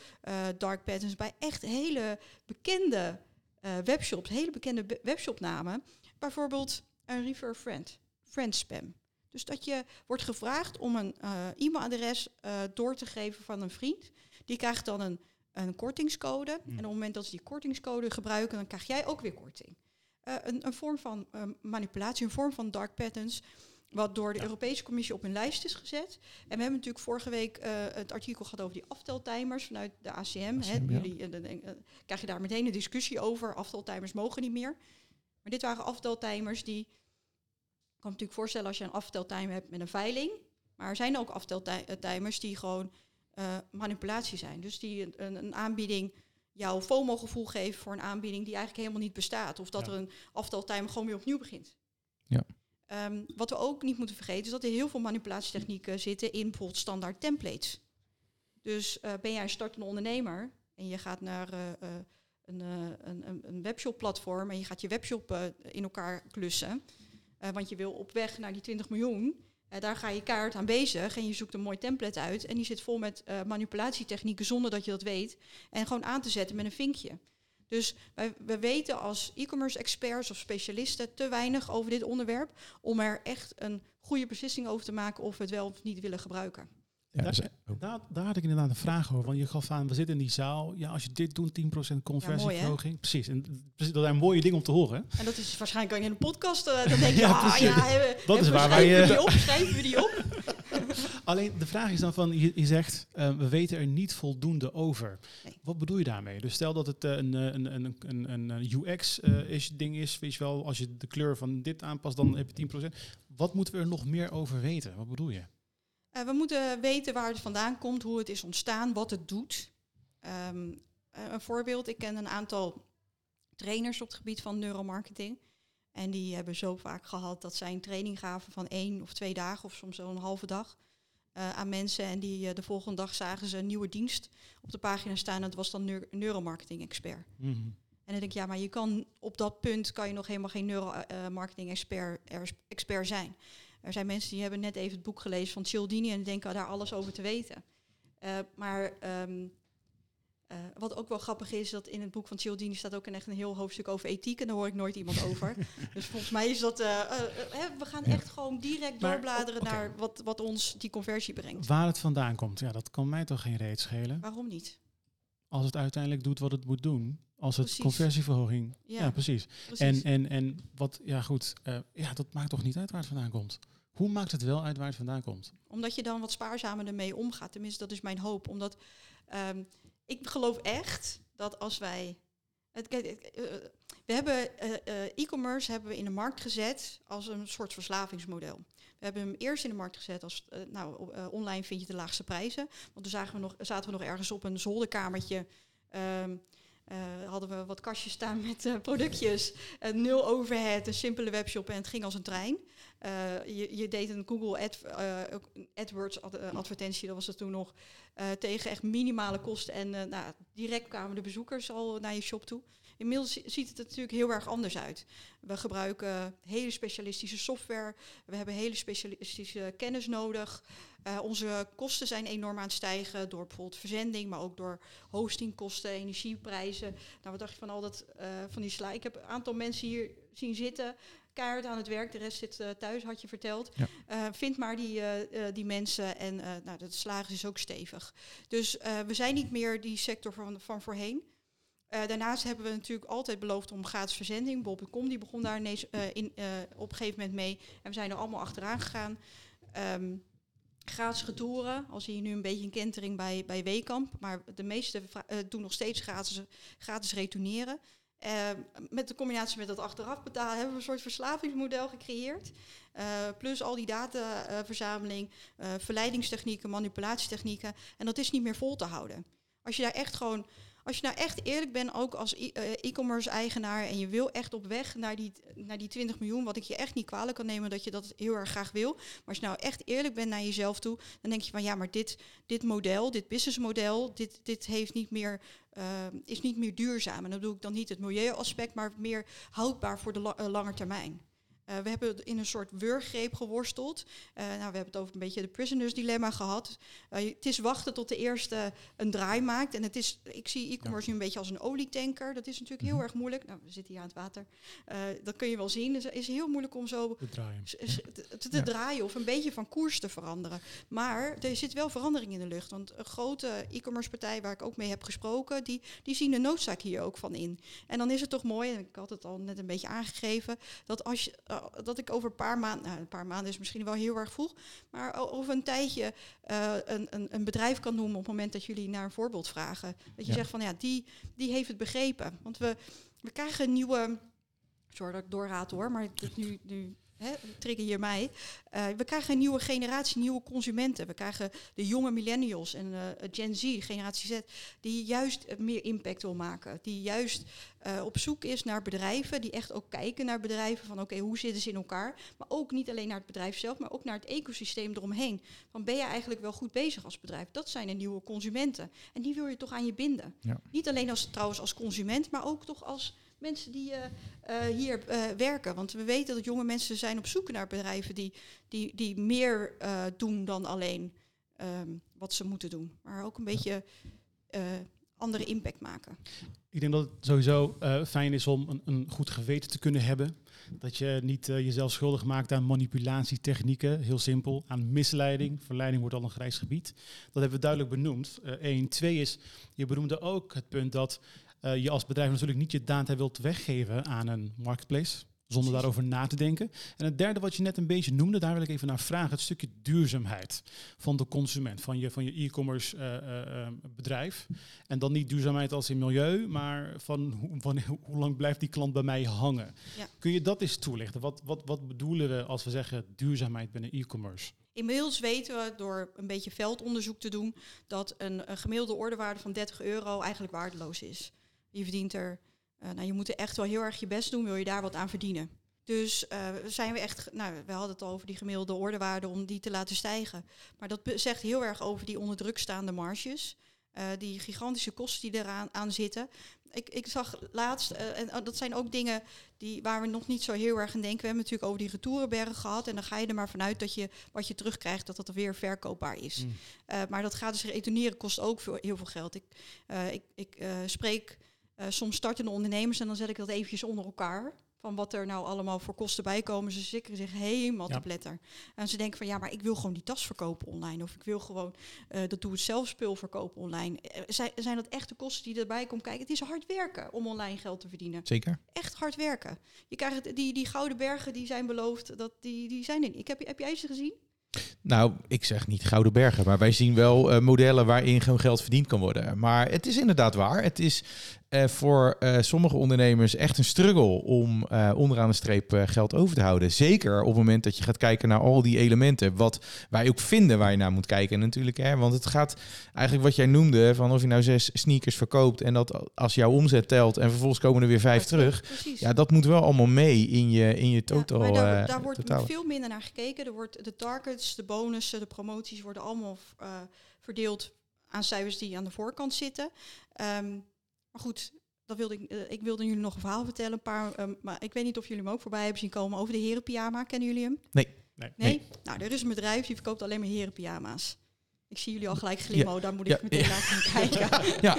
C: dark patterns bij echt hele bekende uh, webshops, hele bekende webshopnamen. Bijvoorbeeld een refer friend, friend spam. Dus dat je wordt gevraagd om een uh, e-mailadres uh, door te geven van een vriend. Die krijgt dan een, een kortingscode. Hmm. En op het moment dat ze die kortingscode gebruiken, dan krijg jij ook weer korting. een, een vorm van manipulatie, een vorm van dark patterns wat door de Europese Commissie op een lijst is gezet. En we hebben natuurlijk vorige week uh, het artikel gehad over die afteltimers vanuit de ACM. ACM Jullie, uh, krijg je daar meteen een discussie over. Afteltimers mogen niet meer. Maar dit waren afteltimers die... Ik kan me natuurlijk voorstellen als je een afteltimer hebt met een veiling. Maar er zijn ook afteltimers die gewoon manipulatie zijn. Dus die een, een aanbieding jouw FOMO-gevoel geven voor een aanbieding die eigenlijk helemaal niet bestaat. Of dat er een afteltimer gewoon weer opnieuw begint.
B: Ja.
C: Um, wat we ook niet moeten vergeten is dat er heel veel manipulatietechnieken zitten in bijvoorbeeld standaard templates. Dus uh, ben jij een startende ondernemer en je gaat naar uh, uh, een, een, een webshop-platform en je gaat je webshop in elkaar klussen, want je wil op weg naar die 20 miljoen. daar ga je kaart aan bezig en je zoekt een mooi template uit en die zit vol met manipulatietechnieken zonder dat je dat weet en gewoon aan te zetten met een vinkje. Dus wij, we weten als e-commerce experts of specialisten te weinig over dit onderwerp om er echt een goede beslissing over te maken of we het wel of niet willen gebruiken.
B: Ja, daar, daar, daar, had ik inderdaad een vraag over. Want je gaf aan, we zitten in die zaal. Ja, als je dit doet, 10% conversieverhoging. Ja, precies. En dat zijn mooie dingen om te horen.
C: En dat is waarschijnlijk in een podcast. Uh, dan denk je, ja, ah, ja, hebben,
B: dat is waar wij...
C: Uh, die op, schrijven we die op?
B: Alleen de vraag is dan van, je, je zegt, uh, we weten er niet voldoende over. Nee. Wat bedoel je daarmee? Dus stel dat het een, een, een, een, een UX-ish ding is, weet je wel, als je de kleur van dit aanpast, dan heb je 10%. Wat moeten we er nog meer over weten? Wat bedoel je?
C: We moeten weten waar het vandaan komt, hoe het is ontstaan, wat het doet. Um, een voorbeeld, ik ken een aantal trainers op het gebied van neuromarketing. En die hebben zo vaak gehad dat zij een training gaven van één of twee dagen of soms een halve dag uh, aan mensen. En die uh, de volgende dag zagen ze een nieuwe dienst op de pagina staan. En dat was dan neur neuromarketing expert. Mm -hmm. En dan denk ik, ja, maar je kan op dat punt kan je nog helemaal geen neuromarketing expert, expert zijn. Er zijn mensen die hebben net even het boek gelezen van Cialdini en denken daar alles over te weten. Uh, maar um, uh, wat ook wel grappig is, dat in het boek van Cialdini staat ook een echt een heel hoofdstuk over ethiek. En daar hoor ik nooit iemand over. dus volgens mij is dat. Uh, we gaan echt gewoon direct maar, doorbladeren okay. naar wat, wat ons die conversie brengt.
B: Waar het vandaan komt, ja, dat kan mij toch geen reet schelen.
C: Waarom niet?
B: Als het uiteindelijk doet wat het moet doen. Als het precies. conversieverhoging. Ja, ja precies. precies. En, en, en wat, ja goed, ja, dat maakt toch niet uit waar het vandaan komt. Hoe maakt het wel uit waar het vandaan komt?
C: Omdat je dan wat spaarzamer ermee omgaat. Tenminste, dat is mijn hoop. Omdat um, ik geloof echt dat als wij. Het, kijk, uh, we hebben uh, e-commerce hebben we in de markt gezet als een soort verslavingsmodel. We hebben hem eerst in de markt gezet als, nou, online vind je de laagste prijzen. Want toen zagen we nog, zaten we nog ergens op een zolderkamertje. Uh, hadden we wat kastjes staan met productjes. Nul overhead, een simpele webshop en het ging als een trein. Je, je, deed een Google Ad, AdWords ad, advertentie, dat was het toen nog, tegen echt minimale kosten. En nou, direct kwamen de bezoekers al naar je shop toe. Inmiddels ziet het er natuurlijk heel erg anders uit. We gebruiken hele specialistische software. We hebben hele specialistische kennis nodig. Onze kosten zijn enorm aan het stijgen door bijvoorbeeld verzending, maar ook door hostingkosten, energieprijzen. Nou, wat dacht je van al dat van die sla? Ik heb een aantal mensen hier zien zitten, keihard aan het werk. De rest zit uh, thuis, had je verteld. Ja. vind maar die, die mensen en nou, de slagen is ook stevig. Dus we zijn niet meer die sector van, van voorheen. Daarnaast hebben we natuurlijk altijd beloofd om gratis verzending. Bob.com die begon daar ineens, in, op een gegeven moment mee. En we zijn er allemaal achteraan gegaan. Um, gratis retouren. Al zie je nu een beetje een kentering bij, bij Weekamp. Maar de meeste doen nog steeds gratis, gratis retourneren. Met de combinatie met dat achteraf betalen hebben we een soort verslavingsmodel gecreëerd. plus al die dataverzameling, verleidingstechnieken, manipulatietechnieken. En dat is niet meer vol te houden. Als je daar echt gewoon als je nou echt eerlijk bent, ook als eh, e-commerce eigenaar, en je wil echt op weg naar die, naar die 20 miljoen, wat ik je echt niet kwalijk kan nemen dat je dat heel erg graag wil. Maar als je nou echt eerlijk bent naar jezelf toe, dan denk je van ja, maar dit, dit model, dit businessmodel, dit, dit heeft niet meer, uh, is niet meer duurzaam. En dan bedoel ik dan niet het milieuaspect, maar meer houdbaar voor de uh, lange termijn. Uh, we hebben in een soort wurggreep geworsteld. Uh, nou, we hebben het over een beetje de prisoners dilemma gehad. Uh, het is wachten tot de eerste een draai maakt. En het is, ik zie e-commerce nu een beetje als een olietanker. Dat is natuurlijk heel mm -hmm. erg moeilijk. Nou, we zitten hier aan het water. dat kun je wel zien. Het is heel moeilijk om zo
B: te draaien,
C: te, te ja. draaien of een beetje van koers te veranderen. Maar er zit wel verandering in de lucht. Want een grote e-commerce partij waar ik ook mee heb gesproken, die, die zien de noodzaak hier ook van in. En dan is het toch mooi, en ik had het al net een beetje aangegeven, dat als je dat ik over een paar maanden, nou, een paar maanden is misschien wel heel erg vroeg, maar over een tijdje uh, een, een, een, bedrijf kan noemen op het moment dat jullie naar een voorbeeld vragen. Dat je ja. zegt van ja, die, die heeft het begrepen. Want we, we krijgen een nieuwe. Sorry dat ik doorraad hoor, maar het nu, nu hè, trigger hier mij. Uh, we krijgen een nieuwe generatie, nieuwe consumenten. We krijgen de jonge millennials en uh, Gen Z, generatie Z, die juist meer impact wil maken. Die juist uh, op zoek is naar bedrijven, die echt ook kijken naar bedrijven van oké, okay, hoe zitten ze in elkaar? Maar ook niet alleen naar het bedrijf zelf, maar ook naar het ecosysteem eromheen. Van ben je eigenlijk wel goed bezig als bedrijf? Dat zijn de nieuwe consumenten. En die wil je toch aan je binden. Ja. Niet alleen als, trouwens als consument, maar ook toch als mensen die uh, uh, hier uh, werken. Want we weten dat jonge mensen zijn op zoek naar bedrijven die, die, die meer doen dan alleen um, wat ze moeten doen. Maar ook een beetje andere impact maken.
B: Ik denk dat het sowieso fijn is om een, een, goed geweten te kunnen hebben. Dat je niet jezelf schuldig maakt aan manipulatietechnieken. Heel simpel. Aan misleiding. Verleiding wordt al een grijs gebied. Dat hebben we duidelijk benoemd. Eén. Twee is, je benoemde ook het punt dat uh, je als bedrijf natuurlijk niet je data wilt weggeven aan een marketplace. Zonder daarover na te denken. En het derde wat je net een beetje noemde, daar wil ik even naar vragen. Het stukje duurzaamheid van de consument, van je, van je e-commerce uh, uh, bedrijf. En dan niet duurzaamheid als in milieu, maar van, ho van hoe lang blijft die klant bij mij hangen. Ja. Kun je dat eens toelichten? Wat, wat, wat bedoelen we als we zeggen duurzaamheid binnen e-commerce?
C: Inmiddels weten we door een beetje veldonderzoek te doen dat een, een gemiddelde ordewaarde van 30 euro eigenlijk waardeloos is. Je verdient er, uh, nou je moet er echt wel heel erg je best doen, wil je daar wat aan verdienen. Dus uh, zijn we echt, nou we hadden het al over die gemiddelde ordewaarde om die te laten stijgen. Maar dat zegt heel erg over die onder druk staande marges. Uh, die gigantische kosten die eraan aan zitten. Ik, ik zag laatst, uh, en dat zijn ook dingen die, waar we nog niet zo heel erg aan denken. We hebben natuurlijk over die retourenbergen gehad. En dan ga je er maar vanuit dat je wat je terugkrijgt, dat dat weer verkoopbaar is. Mm. Maar dat gratis retourneren kost ook veel, heel veel geld. Ik, ik, ik spreek uh, soms startende ondernemers en dan zet ik dat eventjes onder elkaar. Van wat er nou allemaal voor kosten bij komen. Ze zikken zich helemaal ja. te pletter. En ze denken van ja, maar ik wil gewoon die tas verkopen online. Of ik wil gewoon uh, dat doe het zelf spul verkopen online. Uh, zijn, zijn dat echte kosten die erbij komen kijken? Het is hard werken om online geld te verdienen.
D: Zeker.
C: Echt hard werken. Je krijgt die, die gouden bergen die zijn beloofd, dat, die, die zijn er niet. Ik heb, heb jij ze gezien?
D: Nou, ik zeg niet gouden bergen, maar wij zien wel uh, modellen waarin gewoon geld verdiend kan worden. Maar het is inderdaad waar. Het is uh, voor uh, sommige ondernemers echt een struggle om onderaan de streep geld over te houden. Zeker op het moment dat je gaat kijken naar al die elementen. Wat wij ook vinden waar je naar moet kijken natuurlijk. Hè? Want het gaat eigenlijk wat jij noemde, van of je nou zes sneakers verkoopt en dat als jouw omzet telt en vervolgens komen er weer vijf terug. Precies. Ja, dat moet wel allemaal mee in je, in je totaal. Ja,
C: daar, daar wordt totaal. veel minder naar gekeken. Er wordt de targets, de bonussen, de promoties worden allemaal verdeeld aan cijfers die aan de voorkant zitten. Um, maar goed, dat wilde ik, eh, ik wilde jullie nog een verhaal vertellen. Een paar, ehm, maar ik weet niet of jullie hem ook voorbij hebben zien komen over de herenpyjama. Kennen jullie hem?
D: Nee.
B: Nee.
C: Nee? Nou, er is een bedrijf die verkoopt alleen maar herenpyjama's. Ik zie jullie al gelijk glimmen, oh, daar moet ik
D: Ja.
C: meteen naar gaan kijken.
D: Ja.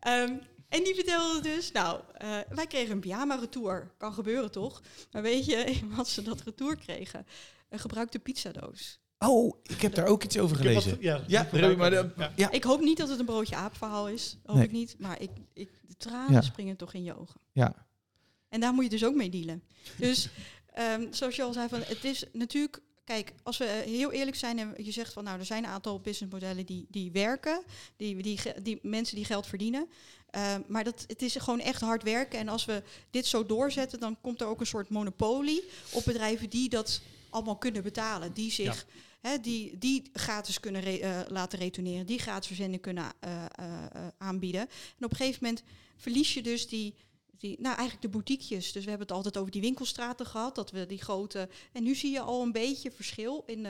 C: Ehm, en die vertelde dus, nou, eh, wij kregen een pyjama retour. Kan gebeuren toch? Maar weet je wat ze dat retour kregen? Een gebruikte pizzadoos.
D: Oh, ik heb daar ook iets over gelezen.
B: wat- ja,
D: maar de-
B: Ja.
C: Ik hoop niet dat het een broodje aap verhaal is. Hoop
D: Nee.
C: ik niet. Maar ik, ik, de tranen
D: Ja.
C: springen toch in je ogen.
D: Ja.
C: En daar moet je dus ook mee dealen. Dus ehm, zoals je al zei, van, het is natuurlijk... Kijk, als we heel eerlijk zijn en je zegt van... nou, er zijn een aantal businessmodellen die, die werken. Die, die, die mensen die geld verdienen. Ehm, maar dat, het is gewoon echt hard werken. En als we dit zo doorzetten... dan komt er ook een soort monopolie op bedrijven... die dat allemaal kunnen betalen. Die zich... Hè, die, die gratis kunnen eh, laten retourneren, die gratis verzending kunnen eh, eh, aanbieden. En op een gegeven moment verlies je dus die, die, nou eigenlijk de boutiquejes. Dus we hebben het altijd over die winkelstraten gehad, dat we die grote. En nu zie je al een beetje verschil in,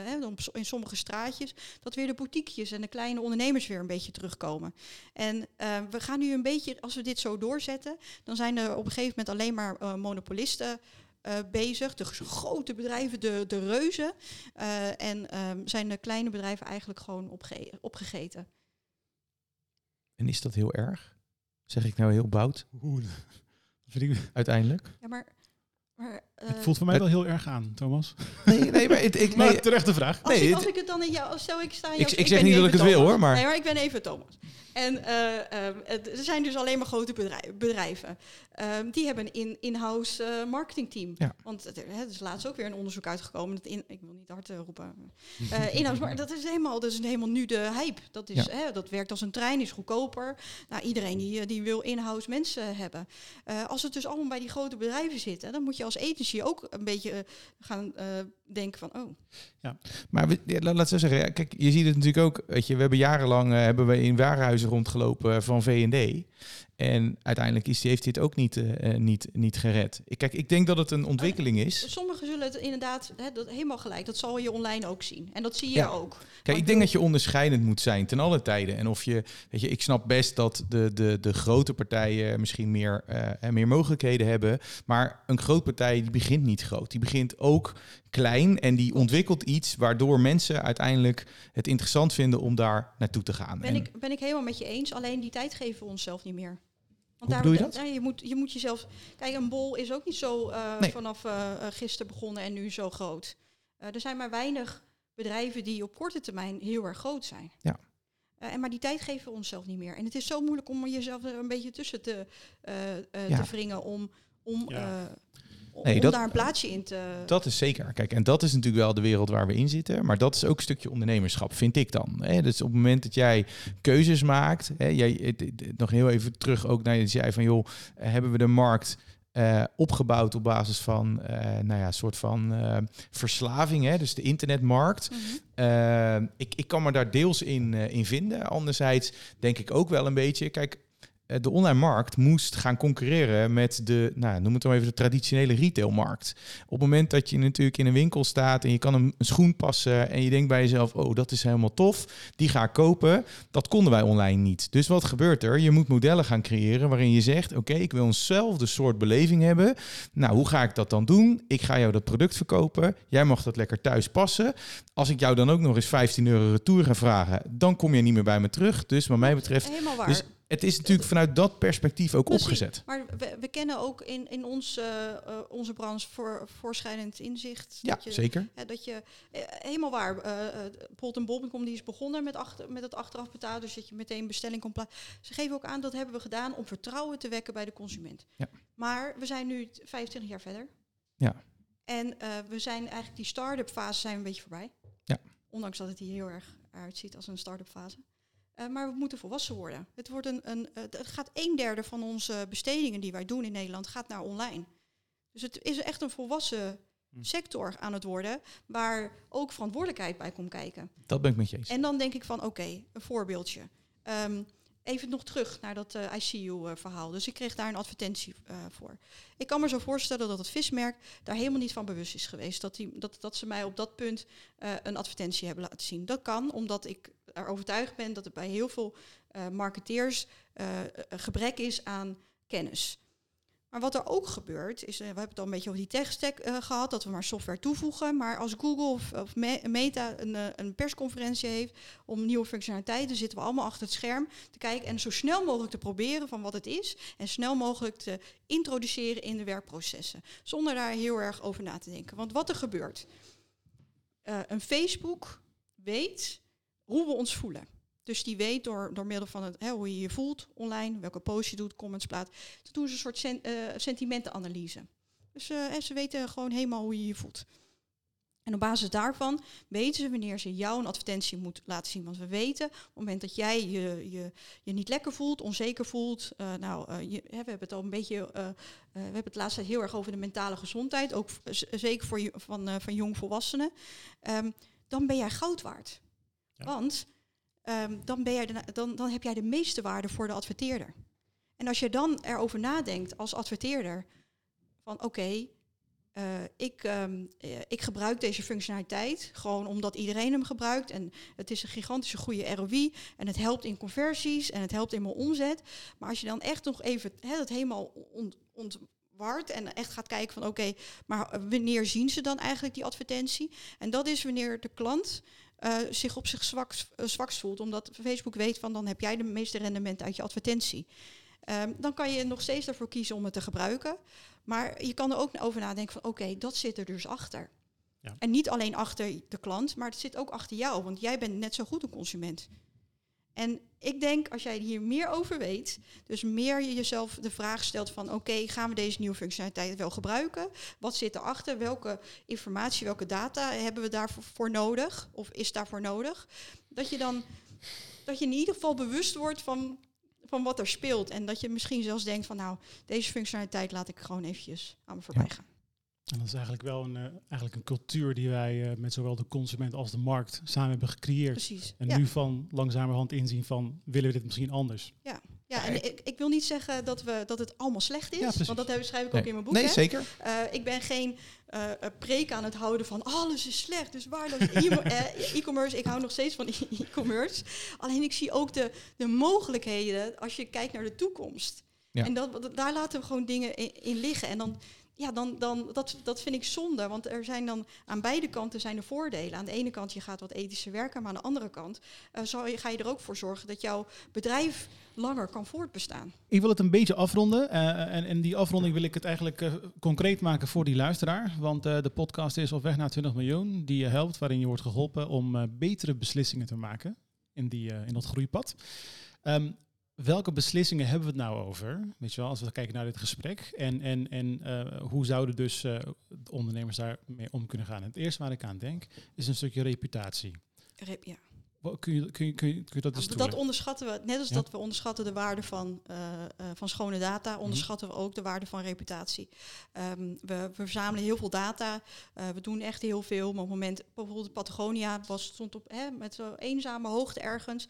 C: in sommige straatjes, dat weer de boutiquejes en de kleine ondernemers weer een beetje terugkomen. En we gaan nu een beetje, als we dit zo doorzetten, dan zijn er op een gegeven moment alleen maar monopolisten eh, bezig. De grote bedrijven, de, de reuzen. Eh, en ehm, zijn de kleine bedrijven eigenlijk gewoon opge- opgegeten.
D: En is dat heel erg? Zeg ik nou heel bout, uiteindelijk?
C: Ja, maar... maar eh,
B: het voelt voor mij wel heel erg aan, Thomas.
D: Nee, nee, maar het, ik,
B: Maar
D: nee,
B: terechte vraag.
C: als,
D: nee,
C: ik,
D: het-
C: als ik het dan in jou... Stel, ik sta in
D: ik,
C: jou-
D: ik zeg niet dat ik het wil hoor, maar...
C: Nee, maar ik ben even Thomas. En eh, ehm, het- er zijn dus alleen maar grote bedrijven. bedrijven. Ehm, die hebben een in- in-house eh, marketingteam.
D: Ja.
C: Want het- er is laatst ook weer een onderzoek uitgekomen. Dat in, ik wil niet hard roepen. Eh in-house mar- dat is helemaal, dat is helemaal nu de hype. Dat, is,
D: Ja.
C: hè, dat werkt als een trein, is goedkoper. Nou, iedereen die, die wil in-house mensen hebben. Eh, als het dus allemaal bij die grote bedrijven zit, dan moet je als agency ook een beetje eh, gaan eh, denken van, oh,
D: Maar we, ja, la- laat zo zeggen, ja, kijk, je ziet het natuurlijk ook. Weet je, we hebben jarenlang eh, hebben we in warenhuizen rondgelopen van V&D. En uiteindelijk is, heeft dit ook niet, eh, eh, niet, niet gered. Ik, kijk, ik denk dat het een ontwikkeling is.
C: Sommigen zullen het inderdaad, hè, dat, helemaal gelijk, dat zal je online ook zien. En dat zie je
D: Ja.
C: ook.
D: Kijk, ik
C: ik
D: denk dat je onderscheidend moet zijn ten alle tijden. En of je, weet je, ik snap best dat de, de, de grote partijen misschien meer, eh, meer mogelijkheden hebben. Maar een groot partij die begint niet groot. Die begint ook klein en die ontwikkelt iets waardoor mensen uiteindelijk het interessant vinden om daar naartoe te gaan.
C: Ben,
D: En-
C: ik, ben ik helemaal met je eens, alleen die tijd geven we onszelf niet meer.
D: Hoe bedoel je dat?
C: nou, je, moet, je moet jezelf... Kijk, een bol is ook niet zo eh,
D: Nee.
C: vanaf eh eh, gisteren begonnen en nu zo groot. Eh, er zijn maar weinig bedrijven die op korte termijn heel erg groot zijn.
D: Ja.
C: Eh, en maar die tijd geven we onszelf niet meer. En het is zo moeilijk om jezelf er een beetje tussen te, eh, eh,
D: Ja.
C: te wringen om, om,
B: Ja.
C: Eh, om
D: dat-
C: daar een plaatsje in te...
D: Dat is zeker. Kijk, en dat is natuurlijk wel de wereld waar we in zitten. Maar dat is ook een stukje ondernemerschap, vind ik dan. Hè? Dus op het moment dat jij keuzes maakt. Hè, jij, het- nog heel even terug ook naar je zei van joh, eh, hebben we de markt eh, opgebouwd op basis van eh, nou ja, een soort van eh, verslaving, hè? dus de internetmarkt.
C: Mhm.
D: Eh, ik, ik kan me daar deels in, eh, in vinden. Anderzijds denk ik ook wel een beetje, kijk, eh, de online markt moest gaan concurreren met de, nou, noem het dan even de traditionele retailmarkt. Op het moment dat je natuurlijk in een winkel staat en je kan een, een schoen passen en je denkt bij jezelf, oh, dat is helemaal tof, die ga ik kopen. Dat konden wij online niet. Dus wat gebeurt er? Je moet modellen gaan creëren waarin je zegt, oké, ik wil eenzelfde soort beleving hebben. Nou, hoe ga ik dat dan doen? Ik ga jou dat product verkopen. Jij mag dat lekker thuis passen. Als ik jou dan ook nog eens 15 euro retour ga vragen, dan kom je niet meer bij me terug. Dus wat mij betreft,
C: Helemaal waar.
D: dus het is natuurlijk vanuit dat perspectief ook
C: Precies.
D: opgezet.
C: Maar we, we kennen ook in, in ons, eh, eh, onze branche voor, voorschrijdend inzicht.
D: Ja,
C: dat je,
D: zeker.
C: dat je eh, helemaal waar. eh, Bolt en die is begonnen met, achter, met het achteraf betalen. Dus dat je meteen bestelling kon plaatsen. Ze geven ook aan dat hebben we gedaan om vertrouwen te wekken bij de consument.
D: Ja.
C: Maar we zijn nu t- 25 jaar verder.
D: Ja.
C: En we zijn eigenlijk die start-up fase zijn een beetje voorbij.
D: Ja.
C: Ondanks dat het hier heel erg uitziet als een start-up fase. Eh, maar we moeten volwassen worden. Het, wordt een, een, eh, het gaat een derde van onze bestedingen die wij doen in Nederland gaat naar online. Dus het is echt een volwassen
B: Hm.
C: sector aan het worden, waar ook verantwoordelijkheid bij komt kijken.
D: Dat ben ik met je eens.
C: En dan denk ik van, oké, een voorbeeldje. Ehm, even nog terug naar dat eh, ICU-verhaal. Dus ik kreeg daar een advertentie voor. Ik kan me zo voorstellen dat het vismerk daar helemaal niet van bewust is geweest. Dat, die, dat, dat ze mij op dat punt een advertentie hebben laten zien. Dat kan, omdat ik er overtuigd ben dat er bij heel veel uh, marketeers uh, gebrek is aan kennis. Maar wat er ook gebeurt, is, we hebben het al een beetje over die tech-stack gehad, dat we maar software toevoegen. Maar als Google of, of Meta een, een, persconferentie heeft om nieuwe functionaliteiten, zitten we allemaal achter het scherm te kijken en zo snel mogelijk te proberen van wat het is en snel mogelijk te introduceren in de werkprocessen. Zonder daar heel erg over na te denken. Want wat er gebeurt, een Facebook weet hoe we ons voelen. Dus die weet door, door middel van het, hè, hoe je je voelt online, welke post je doet, comments plaat. Ze doen ze een soort sen, uh, sentimentenanalyse. Dus uh, ze weten gewoon helemaal hoe je je voelt. En op basis daarvan weten ze wanneer ze jou een advertentie moet laten zien. Want we weten, op het moment dat jij je, je, je niet lekker voelt, onzeker voelt. Uh, nou, je, we hebben het al een beetje. We hebben het laatst heel erg over de mentale gezondheid. Ook zeker voor je, van, van jong volwassenen. Um, dan ben jij goud waard. Want um, dan, ben jij dan, dan heb jij de meeste waarde voor de adverteerder. En als je dan erover nadenkt als adverteerder, van oké, uh, ik, um, ik gebruik deze functionaliteit gewoon omdat iedereen hem gebruikt. En het is een gigantische goede ROI. En het helpt in conversies en het helpt in mijn omzet. Maar als je dan echt nog even he, dat helemaal ont, ontwart en echt gaat kijken van oké, maar wanneer zien ze dan eigenlijk die advertentie? En dat is wanneer de klant uh, zich op zich zwak, uh, zwaks voelt. Omdat Facebook weet van dan heb jij de meeste rendement uit je advertentie. Um, dan kan je nog steeds ervoor kiezen om het te gebruiken. Maar je kan er ook over nadenken van oké, okay, dat zit er dus achter. Ja. En niet alleen achter de klant, maar het zit ook achter jou. Want jij bent net zo goed een consument. En ik denk, als jij hier meer over weet, dus meer je jezelf de vraag stelt van oké, gaan we deze nieuwe functionaliteit wel gebruiken? Wat zit erachter? Welke informatie, welke data hebben we daarvoor nodig? Of is daarvoor nodig? Dat je dan dat je in ieder geval bewust wordt van, van wat er speelt. En dat je misschien zelfs denkt van nou, deze functionaliteit laat ik gewoon eventjes aan me voorbij gaan.
B: En dat is eigenlijk wel een, uh, eigenlijk een cultuur die wij uh, met zowel de consument als de markt samen hebben gecreëerd.
C: Precies.
B: En
C: ja.
B: nu van langzamerhand inzien van willen we dit misschien anders.
C: Ja, ja en ik, ik wil niet zeggen dat, we, dat het allemaal slecht is.
B: Ja,
C: want dat schrijf ik
D: nee.
C: ook in mijn boek.
D: Nee,
C: hè.
D: zeker.
C: Uh, ik ben geen preek aan het houden van alles is slecht, dus waardeloos e-commerce. ik hou nog steeds van e-commerce. Alleen ik zie ook de, de mogelijkheden als je kijkt naar de toekomst. Ja. En dat, daar laten we gewoon dingen in, in liggen. En dan ja, dan, dan dat, dat vind ik zonde. Want er zijn dan aan beide kanten zijn er voordelen. Aan de ene kant, je gaat wat ethischer werken, maar aan de andere kant uh, zal je, ga je er ook voor zorgen dat jouw bedrijf langer kan voortbestaan.
B: Ik wil het een beetje afronden. Uh, en in die afronding wil ik het eigenlijk uh, concreet maken voor die luisteraar. Want de podcast is op weg naar 20 miljoen, die je helpt, waarin je wordt geholpen om betere beslissingen te maken in, die, in dat groeipad. Um, welke beslissingen hebben we het nou over? Weet je wel, als we kijken naar dit gesprek. En, en, en uh, hoe zouden dus uh, de ondernemers daarmee om kunnen gaan? Het eerste waar ik aan denk, is een stukje reputatie.
C: Rep, ja.
B: Kun je, kun je, kun je, kun je dat eens
C: Dat onderschatten we, net als ja? dat we onderschatten de waarde van, uh, uh, van schone data, onderschatten mm -hmm. we ook de waarde van reputatie. Um, we, we, verzamelen heel veel data, uh, we doen echt heel veel. Maar op het moment, bijvoorbeeld Patagonia was, stond op hè, met zo'n eenzame hoogte ergens.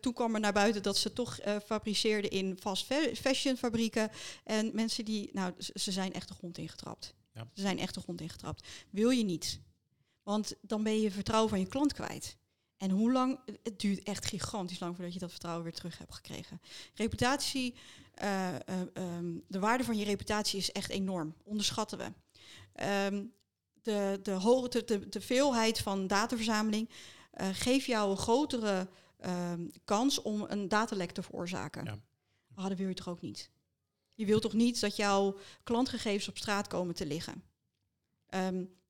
C: toen kwam er naar buiten dat ze toch fabriceerden in fast fashion fabrieken. En mensen die, nou, ze zijn echt de grond ingetrapt. Ja. Ze zijn echt de grond ingetrapt. Wil je niet. Want dan ben je vertrouwen van je klant kwijt. En hoe lang, het duurt echt gigantisch lang voordat je dat vertrouwen weer terug hebt gekregen. Reputatie, uh, uh, um, de waarde van je reputatie is echt enorm, onderschatten we. Um, de, de, de, de, de veelheid van dataverzameling uh, geeft jou een grotere um, kans om een datalek te veroorzaken. Ja. Maar dat wil je toch ook niet? Je wilt toch niet dat jouw klantgegevens op straat komen te liggen?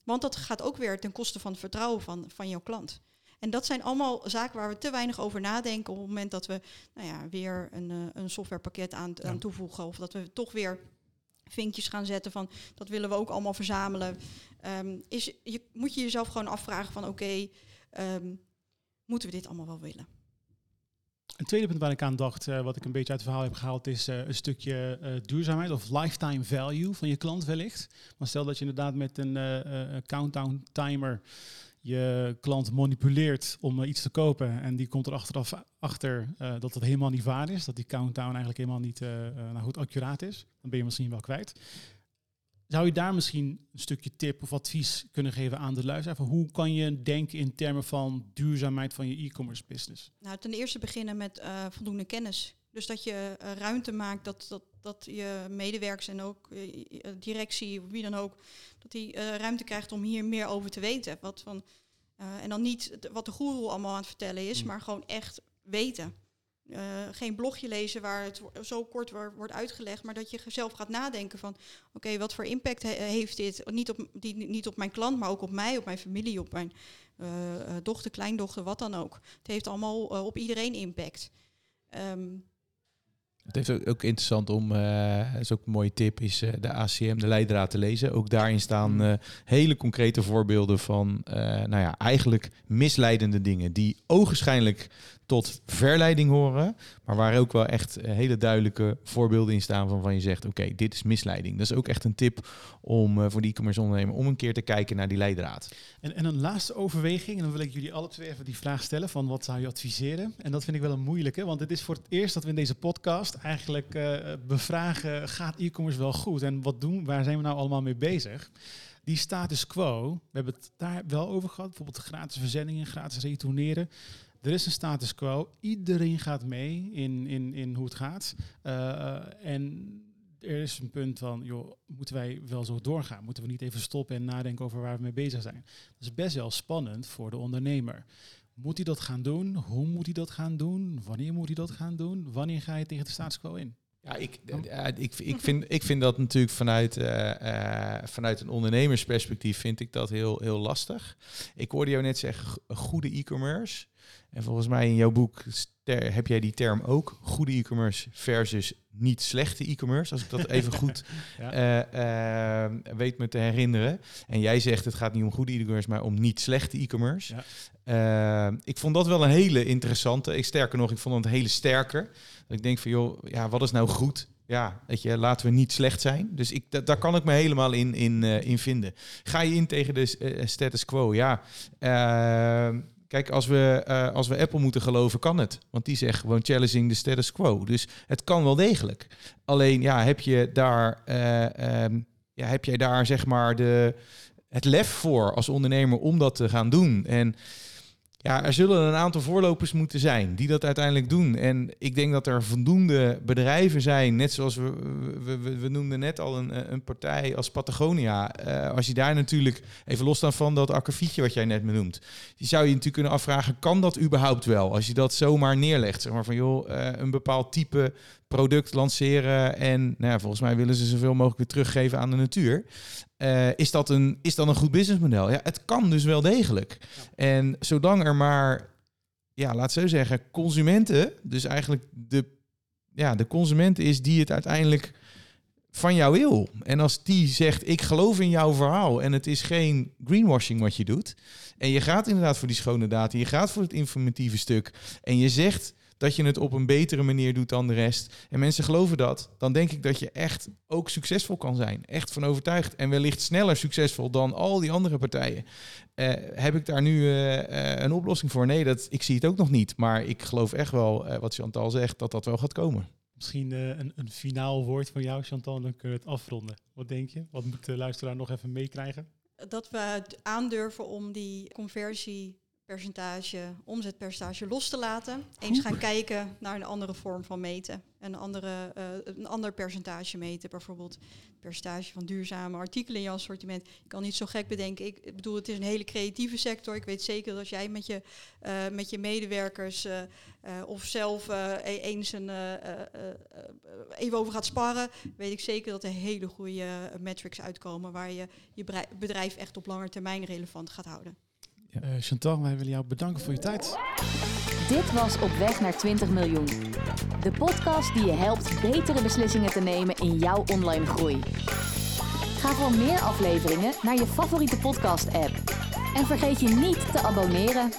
C: want dat gaat ook weer ten koste van het vertrouwen van, van jouw klant. En dat zijn allemaal zaken waar we te weinig over nadenken op het moment dat we nou ja, weer een, uh, een softwarepakket aan, ja. aan toevoegen. Of dat we toch weer vinkjes gaan zetten van dat willen we ook allemaal verzamelen. Um, is, je, moet je jezelf gewoon afvragen van oké, okay, um, moeten we dit allemaal wel willen?
B: Een tweede punt waar ik aan dacht, uh, wat ik een beetje uit het verhaal heb gehaald, is uh, een stukje uh, duurzaamheid of lifetime value van je klant wellicht. Maar stel dat je inderdaad met een countdown timer je klant manipuleert om uh, iets te kopen en die komt er achteraf achter uh, dat het helemaal niet waar is, dat die countdown eigenlijk helemaal niet uh, nou goed accuraat is, dan ben je misschien wel kwijt. Zou je daar misschien een stukje tip of advies kunnen geven aan de luisteraar? Hoe kan je denken in termen van duurzaamheid van je e-commerce business?
C: Nou, ten eerste beginnen met voldoende kennis. Dus dat je uh, ruimte maakt, dat, dat, dat je medewerkers en ook uh, directie, wie dan ook, dat die ruimte krijgt om hier meer over te weten. Wat van, en dan niet wat de goeroe allemaal aan het vertellen is, mm. maar gewoon echt weten. Uh, geen blogje lezen waar het zo kort wordt uitgelegd, maar dat je zelf gaat nadenken van oké, wat voor impact heeft dit? Niet op, die, niet op mijn klant, maar ook op mij, op mijn familie, op mijn uh, dochter, kleindochter, wat dan ook. Het heeft allemaal op iedereen impact. Um,
D: het heeft ook, interessant om, uh, dat is ook een mooie tip, is uh, de ACM, de leidraad te lezen. Ook daarin staan uh, hele concrete voorbeelden van, nou ja, eigenlijk misleidende dingen die ogenschijnlijk tot verleiding horen, maar waar ook wel echt eh, hele duidelijke voorbeelden in staan van van je zegt, oké, dit is misleiding. Dat is ook echt een tip om uh, voor die e-commerce ondernemer om een keer te kijken naar die leidraad.
B: En, en een laatste overweging, en dan wil ik jullie alle twee even die vraag stellen van wat zou je adviseren? En dat vind ik wel een moeilijke, want het is voor het eerst dat we in deze podcast eigenlijk uh, bevragen, gaat e-commerce wel goed? En wat doen, waar zijn we nou allemaal mee bezig? Die status quo, we hebben het daar wel over gehad, bijvoorbeeld gratis verzendingen, gratis retourneren. Er is een status quo. Iedereen gaat mee in, in, in hoe het gaat. Uh, en er is een punt van, joh, moeten wij wel zo doorgaan? Moeten we niet even stoppen en nadenken over waar we mee bezig zijn? Dat is best wel spannend voor de ondernemer. Moet hij dat gaan doen? Hoe moet hij dat gaan doen? Wanneer moet hij dat gaan doen? Wanneer ga je tegen de status quo in?
D: Ja, ik, uh, ik, ik, vind, ik vind dat natuurlijk vanuit, uh, uh, vanuit een ondernemersperspectief vind ik dat heel, heel lastig. Ik hoorde jou net zeggen, goede e-commerce en volgens mij in jouw boek heb jij die term ook. Goede e-commerce versus niet slechte e-commerce. Als ik dat even goed ja. uh, weet me te herinneren. En jij zegt het gaat niet om goede e-commerce, maar om niet slechte e-commerce. Ja. Uh, ik vond dat wel een hele interessante. Ik sterker nog, ik vond het een hele sterke. ik denk van joh, ja, wat is nou goed? Ja, weet je, laten we niet slecht zijn. Dus ik, daar kan ik me helemaal in, in, uh, in vinden. Ga je in tegen de status quo? Ja. Ehm, Kijk, als we, uh, als we Apple moeten geloven, kan het. Want die zegt gewoon challenging the status quo. Dus het kan wel degelijk. Alleen, ja, heb je daar, uh, um, ja, heb jij daar zeg maar de, het lef voor als ondernemer om dat te gaan doen? En ja, er zullen een aantal voorlopers moeten zijn die dat uiteindelijk doen. En ik denk dat er voldoende bedrijven zijn, net zoals we, we, we, noemden net al een, een partij als Patagonia. Uh, als je daar natuurlijk, even los van dat akkefietje wat jij net benoemt, die zou je natuurlijk kunnen afvragen, kan dat überhaupt wel? Als je dat zomaar neerlegt, zeg maar van joh, uh, een bepaald type product lanceren en nou ja, volgens mij willen ze zoveel mogelijk weer teruggeven aan de natuur. Uh, is, dat een, is dat een goed businessmodel? Ja, het kan dus wel degelijk. En zolang er maar, ja, laat zo zeggen, consumenten, dus eigenlijk de, ja, de consument is die het uiteindelijk van jou wil. En als die zegt, ik geloof in jouw verhaal en het is geen greenwashing wat je doet. En je gaat inderdaad voor die schone data, je gaat voor het informatieve stuk en je zegt dat je het op een betere manier doet dan de rest. En mensen geloven dat. Dan denk ik dat je echt ook succesvol kan zijn. Echt van overtuigd. En wellicht sneller succesvol dan al die andere partijen. Uh, heb ik daar nu uh, een oplossing voor? Nee, dat, ik zie het ook nog niet. Maar ik geloof echt wel, uh, wat Chantal zegt, dat dat wel gaat komen.
B: Misschien een, een finaal woord van jou, Chantal, dan kunnen we het afronden. Wat denk je? Wat moet de luisteraar nog even meekrijgen?
C: Dat we aandurven om die conversie percentage, omzetpercentage los te laten. Eens gaan kijken naar een andere vorm van meten. Een, andere, uh, een ander percentage meten. Bijvoorbeeld percentage van duurzame artikelen in je assortiment. Ik kan niet zo gek bedenken. Ik bedoel, het is een hele creatieve sector. Ik weet zeker dat als jij met je, uh, met je medewerkers uh, of zelf e-, eens een, even over gaat sparren, weet ik zeker dat er hele goede metrics uitkomen waar je je bedrijf echt op lange termijn relevant gaat houden.
B: Uh, Chantal, wij willen jou bedanken voor je tijd.
A: Dit was Op weg naar 20 miljoen. De podcast die je helpt betere beslissingen te nemen in jouw online groei. Ga voor meer afleveringen naar je favoriete podcast-app. En vergeet je niet te abonneren.